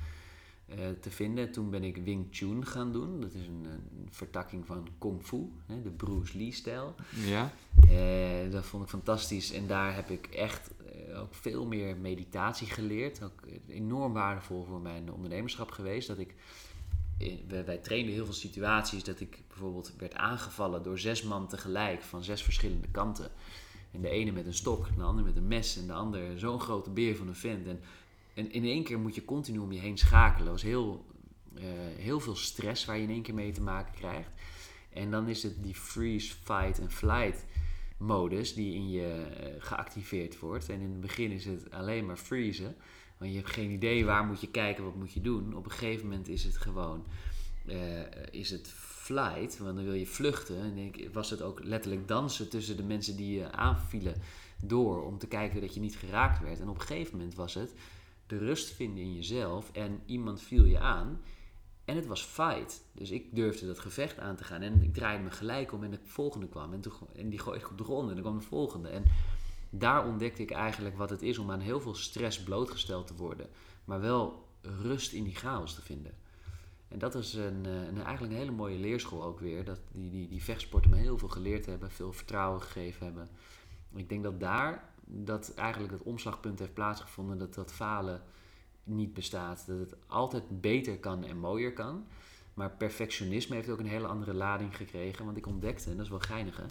uh, te vinden. Toen ben ik Wing Chun gaan doen. Dat is een, een vertakking van Kung Fu, hè, de Bruce Lee-stijl. Ja. Uh, dat vond ik fantastisch. En daar heb ik echt uh, ook veel meer meditatie geleerd. Ook enorm waardevol voor mijn ondernemerschap geweest. Dat ik wij trainden heel veel situaties dat ik bijvoorbeeld werd aangevallen door zes man tegelijk van zes verschillende kanten. En de ene met een stok, de ander met een mes en de ander zo'n grote beer van een vent. En, en in één keer moet je continu om je heen schakelen. Dat was heel, uh, heel veel stress waar je in één keer mee te maken krijgt. En dan is het die freeze, fight en flight modus die in je uh, geactiveerd wordt. En in het begin is het alleen maar freezen. Want je hebt geen idee waar moet je kijken, wat moet je doen. Op een gegeven moment is het gewoon, uh, is het flight, want dan wil je vluchten. En ik, was het ook letterlijk dansen tussen de mensen die je aanvielen door om te kijken dat je niet geraakt werd. En op een gegeven moment was het de rust vinden in jezelf en iemand viel je aan. En het was fight. Dus ik durfde dat gevecht aan te gaan. En ik draaide me gelijk om en de volgende kwam. En, toen, en die gooide ik op de grond en dan kwam de volgende. En daar ontdekte ik eigenlijk wat het is om aan heel veel stress blootgesteld te worden, maar wel rust in die chaos te vinden. En dat is een, eh, een, eigenlijk een hele mooie leerschool ook weer. Dat die, die, die vechtsporten me heel veel geleerd hebben, veel vertrouwen gegeven hebben. Ik denk dat daar dat eigenlijk het omslagpunt heeft plaatsgevonden dat dat falen niet bestaat. Dat het altijd beter kan en mooier kan. Maar perfectionisme heeft ook een hele andere lading gekregen. Want ik ontdekte, en dat is wel geinig,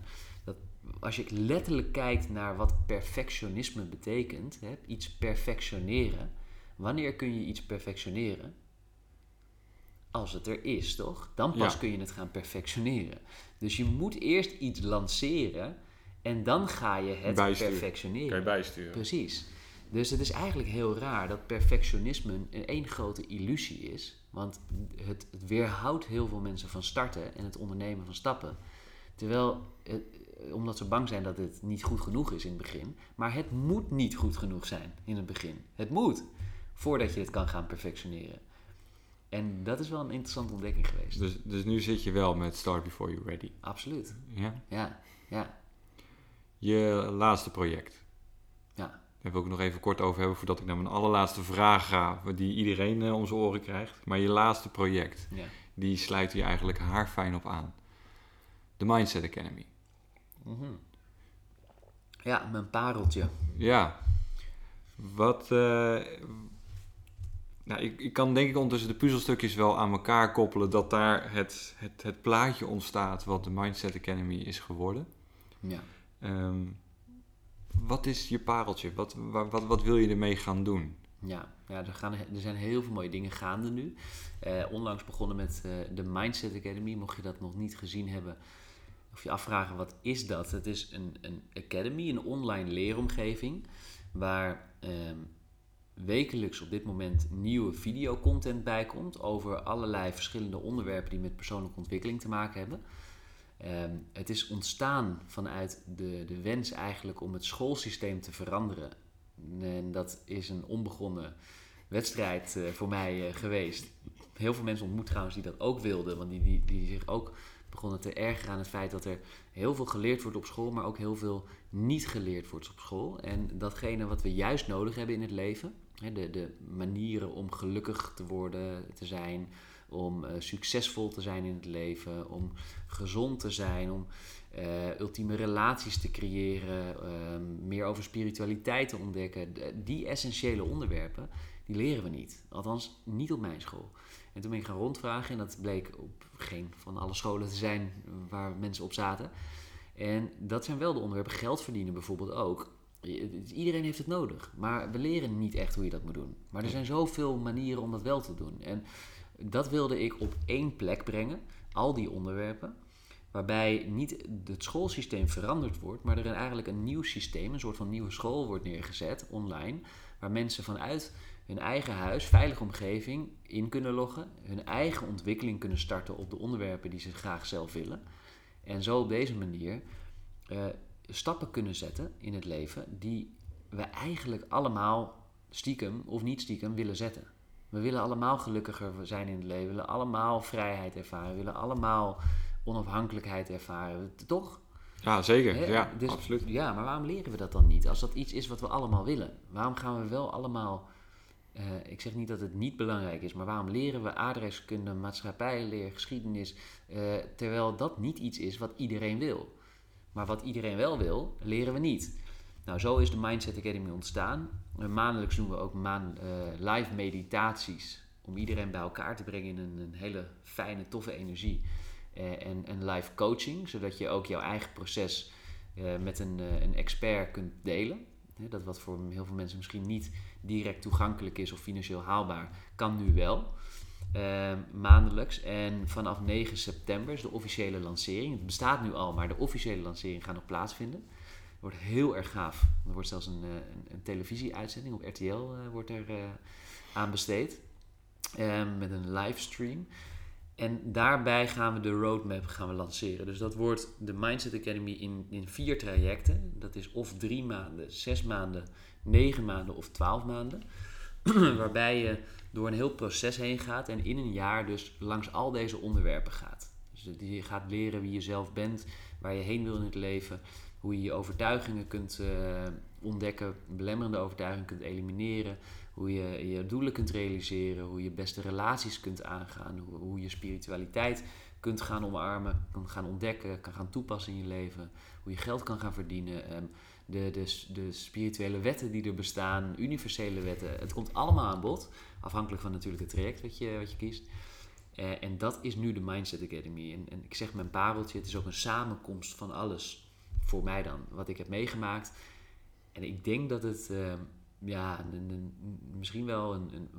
dat als je letterlijk kijkt naar wat perfectionisme betekent, hè, iets perfectioneren. Wanneer kun je iets perfectioneren? Als het er is, toch? Dan pas kun je het gaan perfectioneren. Dus je moet eerst iets lanceren en dan ga je het perfectioneren. Kan je bijsturen. Precies. Dus het is eigenlijk heel raar dat perfectionisme een één grote illusie is. Want het, het weerhoudt heel veel mensen van starten en het ondernemen van stappen. Terwijl eh, omdat ze bang zijn dat het niet goed genoeg is in het begin. Maar het moet niet goed genoeg zijn in het begin. Het moet. Voordat je het kan gaan perfectioneren. En dat is wel een interessante ontdekking geweest. Dus, dus nu zit je wel met Start Before You're Ready. Absoluut. Ja? Ja, ja. Je laatste project. Ja. Daar wil ik nog even kort over hebben voordat ik naar mijn allerlaatste vraag ga, die iedereen uh, om zijn oren krijgt. Maar je laatste project, ja. die sluit hier eigenlijk haarfijn op aan. De Mindset Academy. Mm Ja, mijn pareltje. Ja. Wat. Uh, nou, ik, ik kan denk ik ondertussen de puzzelstukjes wel aan elkaar koppelen dat daar het, het, het plaatje ontstaat wat de Mindset Academy is geworden. Ja. Um, wat is je pareltje? Wat, wat, wat, wat, wil je ermee gaan doen? Ja, ja er, gaan, er zijn heel veel mooie dingen gaande nu. Uh, onlangs begonnen met uh, de Mindset Academy. Mocht je dat nog niet gezien hebben, of je afvragen wat is dat? Het is een, een academy, een online leeromgeving, waar ehm, wekelijks op dit moment nieuwe videocontent bij komt over allerlei verschillende onderwerpen die met persoonlijke ontwikkeling te maken hebben. Ehm, het is ontstaan vanuit de, de wens eigenlijk om het schoolsysteem te veranderen. En dat is een onbegonnen wedstrijd eh, voor mij eh, geweest. Heel veel mensen ontmoet trouwens die dat ook wilden, want die, die, die zich ook begonnen te ergeren aan het feit dat er heel veel geleerd wordt op school, maar ook heel veel niet geleerd wordt op school. En datgene wat we juist nodig hebben in het leven, de, de manieren om gelukkig te worden, te zijn, om uh, succesvol te zijn in het leven, om gezond te zijn, om uh, ultieme relaties te creëren, uh, meer over spiritualiteit te ontdekken. Die essentiële onderwerpen, die leren we niet. Althans, niet op mijn school. En toen ben ik gaan rondvragen en dat bleek op geen van alle scholen te zijn waar mensen op zaten. En dat zijn wel de onderwerpen. Geld verdienen bijvoorbeeld ook. Iedereen heeft het nodig, maar we leren niet echt hoe je dat moet doen. Maar er zijn zoveel manieren om dat wel te doen. En dat wilde ik op één plek brengen, al die onderwerpen. Waarbij niet het schoolsysteem veranderd wordt, maar er eigenlijk een nieuw systeem, een soort van nieuwe school wordt neergezet online. Waar mensen vanuit hun eigen huis, veilige omgeving, in kunnen loggen. Hun eigen ontwikkeling kunnen starten op de onderwerpen die ze graag zelf willen. En zo op deze manier uh, stappen kunnen zetten in het leven die we eigenlijk allemaal stiekem of niet stiekem willen zetten. We willen allemaal gelukkiger zijn in het leven. We willen allemaal vrijheid ervaren. We willen allemaal onafhankelijkheid ervaren. Toch? Ja, zeker. Ja, dus, absoluut. Ja, maar waarom leren we dat dan niet? Als dat iets is wat we allemaal willen. Waarom gaan we wel allemaal... Uh, ik zeg niet dat het niet belangrijk is, maar waarom leren we aardrijkskunde, maatschappijleer, geschiedenis, uh, terwijl dat niet iets is wat iedereen wil. Maar wat iedereen wel wil, leren we niet. Nou, zo is de Mindset Academy ontstaan. Maandelijks doen we ook live meditaties om iedereen bij elkaar te brengen in een, een hele fijne, toffe energie. En, en live coaching, zodat je ook jouw eigen proces met een, een expert kunt delen. Dat wat voor heel veel mensen misschien niet direct toegankelijk is of financieel haalbaar, kan nu wel. maandelijks. En vanaf 9 september is de officiële lancering. Het bestaat nu al, maar de officiële lancering gaat nog plaatsvinden wordt heel erg gaaf. Er wordt zelfs een, een, een televisieuitzending op RTL uh, wordt er, uh, aan besteed. Um, met een livestream. En daarbij gaan we de roadmap gaan we lanceren. Dus dat wordt de Mindset Academy in, in vier trajecten. Dat is of drie maanden, zes maanden, negen maanden of twaalf maanden. Waarbij je door een heel proces heen gaat en in een jaar dus langs al deze onderwerpen gaat. Dus je gaat leren wie je zelf bent, waar je heen wil in het leven hoe je je overtuigingen kunt uh, ontdekken, belemmerende overtuigingen kunt elimineren, hoe je je doelen kunt realiseren, hoe je beste relaties kunt aangaan, hoe, je spiritualiteit kunt gaan omarmen, kan gaan ontdekken, kan gaan toepassen in je leven, hoe je geld kan gaan verdienen, um, de, de, de spirituele wetten die er bestaan, universele wetten. Het komt allemaal aan bod, afhankelijk van natuurlijk het traject wat je, wat je kiest. Uh, en dat is nu de Mindset Academy. En, en ik zeg mijn pareltje, het is ook een samenkomst van alles voor mij dan, wat ik heb meegemaakt. En ik denk dat het uh, ja, een, een, misschien wel een, een,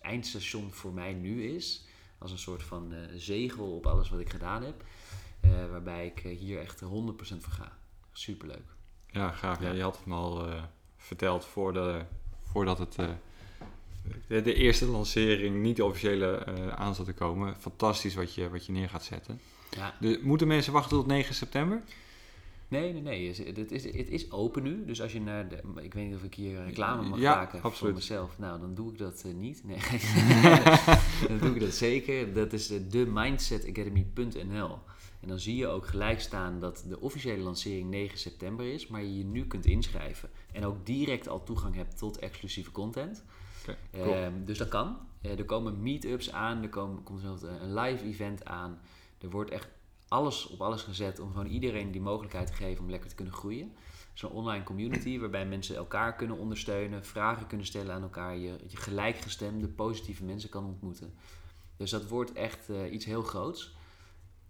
eindstation voor mij nu is. Als een soort van uh, zegel op alles wat ik gedaan heb. Uh, waarbij ik hier echt 100% voor ga. Superleuk. Ja, gaaf. Ja, je had het me al verteld voor de, voordat het de, de, eerste lancering, niet de officiële, aan zat te komen. Fantastisch wat je, wat je neer gaat zetten. Ja. De, moeten mensen wachten tot 9 september? Nee, nee, nee. Het is, het is open nu. Dus als je naar de, Ik weet niet of ik hier reclame mag maken absoluut. voor mezelf. Nou, dan doe ik dat uh, niet. Nee, dan doe ik dat zeker. Dat is uh, mindsetacademy.nl. En dan zie je ook gelijk staan dat de officiële lancering 9 september is, maar je je nu kunt inschrijven. En ook direct al toegang hebt tot exclusieve content. Okay, cool. um, dus dat kan. Uh, er komen meetups aan, er komen, komt een live event aan. Er wordt echt alles op alles gezet om gewoon iedereen die mogelijkheid te geven om lekker te kunnen groeien. Zo'n online community waarbij mensen elkaar kunnen ondersteunen, vragen kunnen stellen aan elkaar, je, je gelijkgestemde, positieve mensen kan ontmoeten. Dus dat wordt echt uh, iets heel groots.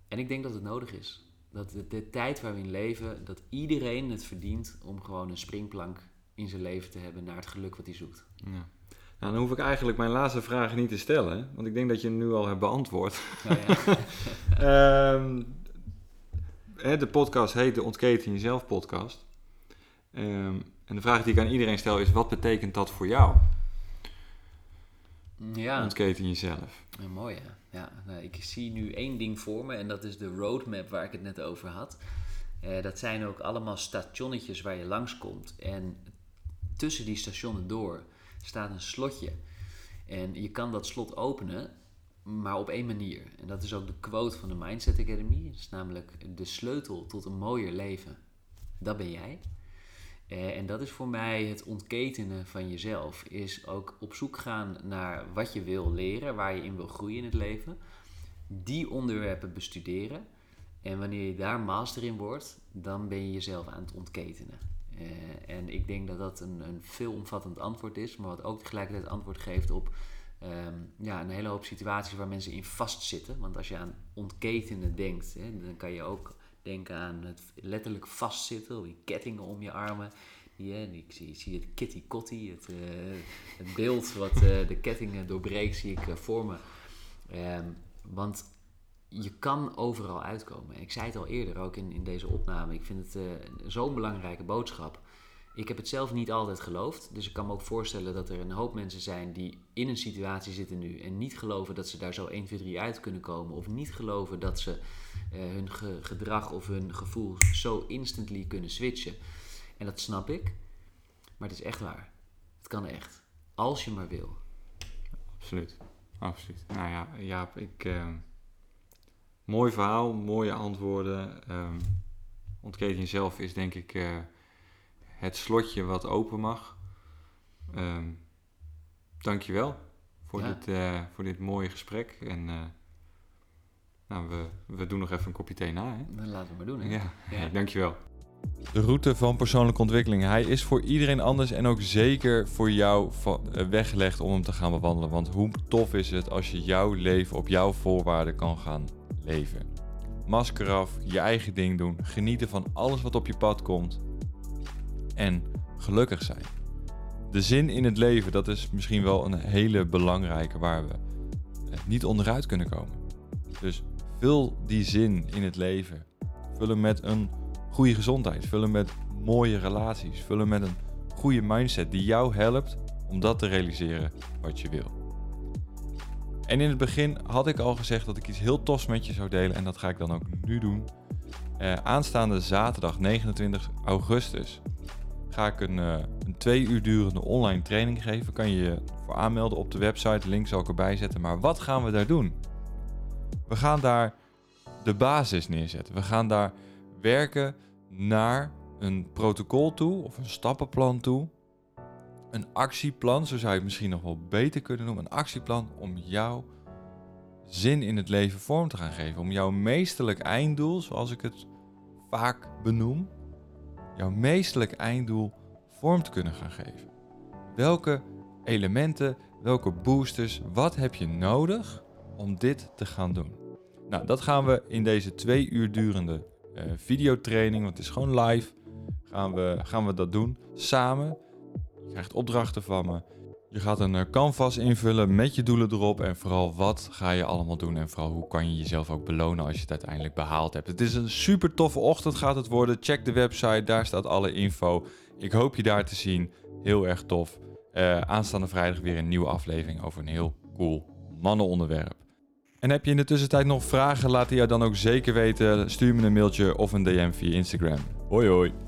En ik denk dat het nodig is. Dat de, de tijd waar we leven, dat iedereen het verdient om gewoon een springplank in zijn leven te hebben naar het geluk wat hij zoekt. Nou, dan hoef ik eigenlijk mijn laatste vraag niet te stellen, want ik denk dat je hem nu al hebt beantwoord. Oh, ja. um, de podcast heet de Ontketen Jezelf podcast. Um, en de vraag die ik aan iedereen stel is, wat betekent dat voor jou? Ja. Ontketen jezelf. Ja, mooi hè. Ja, nou, ik zie nu één ding voor me en dat is de roadmap waar ik het net over had. Eh, dat zijn ook allemaal stationnetjes waar je langskomt. En tussen die stationen door staat een slotje. En je kan dat slot openen, maar op één manier. En dat is ook de quote van de Mindset Academy. Dat is namelijk de sleutel tot een mooier leven. Dat ben jij. Eh, en dat is voor mij het ontketenen van jezelf. Is ook op zoek gaan naar wat je wil leren, waar je in wil groeien in het leven. Die onderwerpen bestuderen. En wanneer je daar master in wordt, dan ben je jezelf aan het ontketenen. Uh, en ik denk dat dat een, een veelomvattend antwoord is, maar wat ook tegelijkertijd antwoord geeft op um, ja, een hele hoop situaties waar mensen in vastzitten. Want als je aan ontketenen denkt, hè, dan kan je ook denken aan het letterlijk vastzitten, die kettingen om je armen. Hè, ik zie, zie het kitty kotty, het, uh, het beeld wat uh, de kettingen doorbreekt, zie ik voor me. Um, want je kan overal uitkomen. Ik zei het al eerder, ook in, in deze opname. Ik vind het zo'n belangrijke boodschap. Ik heb het zelf niet altijd geloofd. Dus ik kan me ook voorstellen dat er een hoop mensen zijn die in een situatie zitten nu en niet geloven dat ze daar zo 1, 2, 3 uit kunnen komen. Of niet geloven dat ze uh, hun ge gedrag of hun gevoel zo instantly kunnen switchen. En dat snap ik. Maar het is echt waar. Het kan echt. Als je maar wil. Absoluut. Absoluut. Nou ja, Jaap, ik. Uh, mooi verhaal, mooie antwoorden. Um, ontketen jezelf is denk ik. Uh, het slotje wat open mag. Um, dankjewel voor, ja. dit, uh, voor dit mooie gesprek. En uh, nou, we, we doen nog even een kopje thee na. Hè? Dan laten we maar doen. Hè? Ja, ja. dankjewel. De route van persoonlijke ontwikkeling. Hij is voor iedereen anders en ook zeker voor jou weggelegd om hem te gaan bewandelen. Want hoe tof is het als je jouw leven op jouw voorwaarden kan gaan leven. Masker af, je eigen ding doen, genieten van alles wat op je pad komt en gelukkig zijn. De zin in het leven, dat is misschien wel een hele belangrijke waar we niet onderuit kunnen komen. Dus vul die zin in het leven. Vul hem met een goede gezondheid. Vul hem met mooie relaties. Vul hem met een goede mindset die jou helpt om dat te realiseren wat je wil. En in het begin had ik al gezegd dat ik iets heel tofs met je zou delen en dat ga ik dan ook nu doen. Uh, aanstaande zaterdag 29 augustus ga ik een, uh, een twee uur durende online training geven. Kan je je voor aanmelden op de website. link zal ik erbij zetten. Maar wat gaan we daar doen? We gaan daar de basis neerzetten. We gaan daar werken naar een protocol toe of een stappenplan toe. Een actieplan, zo zou je het misschien nog wel beter kunnen noemen. Een actieplan om jouw zin in het leven vorm te gaan geven. Om jouw meesterlijk einddoel, zoals ik het vaak benoem, jouw meestelijk einddoel vorm te kunnen gaan geven. Welke elementen, welke boosters, wat heb je nodig om dit te gaan doen? Nou, dat gaan we in deze twee uur durende videotraining, want het is gewoon live, gaan we, gaan we dat doen samen. Je krijgt opdrachten van me. Je gaat een eh, canvas invullen met je doelen erop en vooral wat ga je allemaal doen en vooral hoe kan je jezelf ook belonen als je het uiteindelijk behaald hebt. Het is een super toffe ochtend gaat het worden. Check de website, daar staat alle info. Ik hoop je daar te zien. Heel erg tof. Uh, aanstaande vrijdag weer een nieuwe aflevering over een heel cool mannenonderwerp. En heb je in de tussentijd nog vragen, laat die jou dan ook zeker weten. Stuur me een mailtje of een DM via Instagram. Hoi hoi.